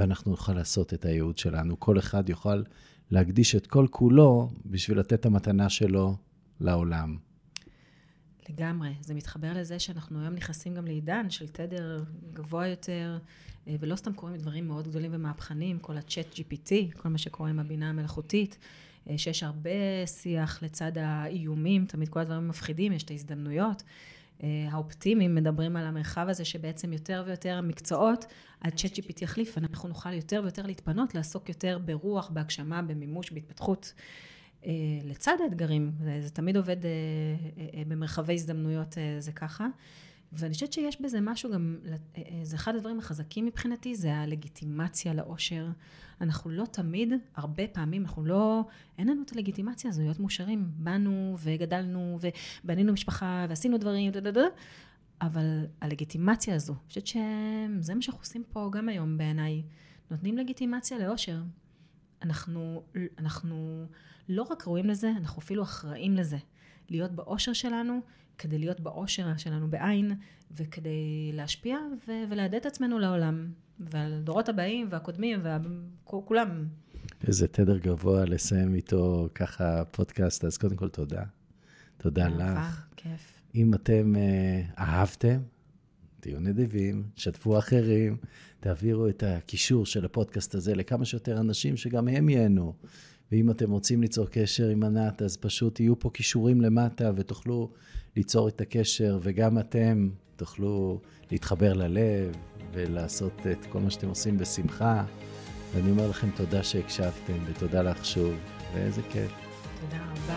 ואנחנו נוכל לעשות את הייעוד שלנו. כל אחד יוכל להקדיש את כל כולו בשביל לתת את המתנה שלו לעולם. לגמרי. זה מתחבר לזה שאנחנו היום נכנסים גם לעידן של תדר גבוה יותר, אה, ולא סתם קוראים דברים מאוד גדולים ומהפכניים, כל ה-chat GPT, כל מה שקורה עם הבינה המלאכותית, אה, שיש הרבה שיח לצד האיומים, תמיד כל הדברים מפחידים, יש את ההזדמנויות. אה, האופטימיים מדברים על המרחב הזה שבעצם יותר ויותר מקצועות, עד צ'אט GPT יחליף, אנחנו נוכל יותר ויותר להתפנות, לעסוק יותר ברוח, בהגשמה, במימוש, בהתפתחות. אה, לצד האתגרים, זה, זה תמיד עובד אה, במרחבי הזדמנויות, זה ככה. ואני חושבת שיש בזה משהו גם, זה אחד הדברים החזקים מבחינתי, זה הלגיטימציה לאושר. אנחנו לא תמיד, הרבה פעמים, אנחנו לא, אין לנו את הלגיטימציה הזו להיות מאושרים. באנו וגדלנו ובנינו משפחה ועשינו דברים, דה דה דה, אבל הלגיטימציה הזו, אני חושבת שזה מה שאנחנו עושים פה גם היום בעיניי. נותנים לגיטימציה לאושר. אנחנו, אנחנו לא רק ראויים לזה, אנחנו אפילו אחראים לזה. להיות באושר שלנו, כדי להיות באושר שלנו בעין, וכדי להשפיע ו- ולהדד את עצמנו לעולם, ועל הדורות הבאים והקודמים וכולם. איזה תדר גבוה לסיים איתו ככה פודקאסט, אז קודם כל תודה. תודה לך. כיף. אם אתם uh, אהבתם, תהיו נדיבים, שתפו אחרים, תעבירו את הקישור של הפודקאסט הזה לכמה שיותר אנשים שגם הם ייהנו. ואם אתם רוצים ליצור קשר עם ענת, אז פשוט יהיו פה קישורים למטה ותוכלו ליצור את הקשר, וגם אתם תוכלו להתחבר ללב ולעשות את כל מה שאתם עושים בשמחה. ואני אומר לכם תודה שהקשבתם, ותודה לך שוב, ואיזה כיף. תודה רבה.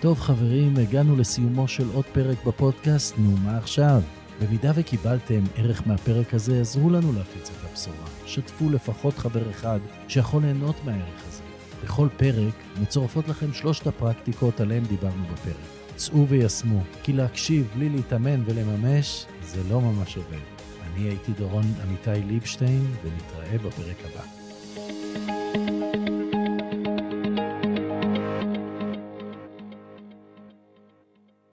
טוב חברים, הגענו לסיומו של עוד פרק בפודקאסט, נו מה עכשיו? במידה וקיבלתם ערך מהפרק הזה, עזרו לנו להפיץ את הבשורה. שתפו לפחות חבר אחד שיכול ליהנות מהערך הזה. בכל פרק מצורפות לכם שלושת הפרקטיקות עליהן דיברנו בפרק. צאו ויישמו, כי להקשיב בלי להתאמן ולממש, זה לא ממש עובד. אני הייתי דורון עמיתי ליבשטיין, ונתראה בפרק הבא.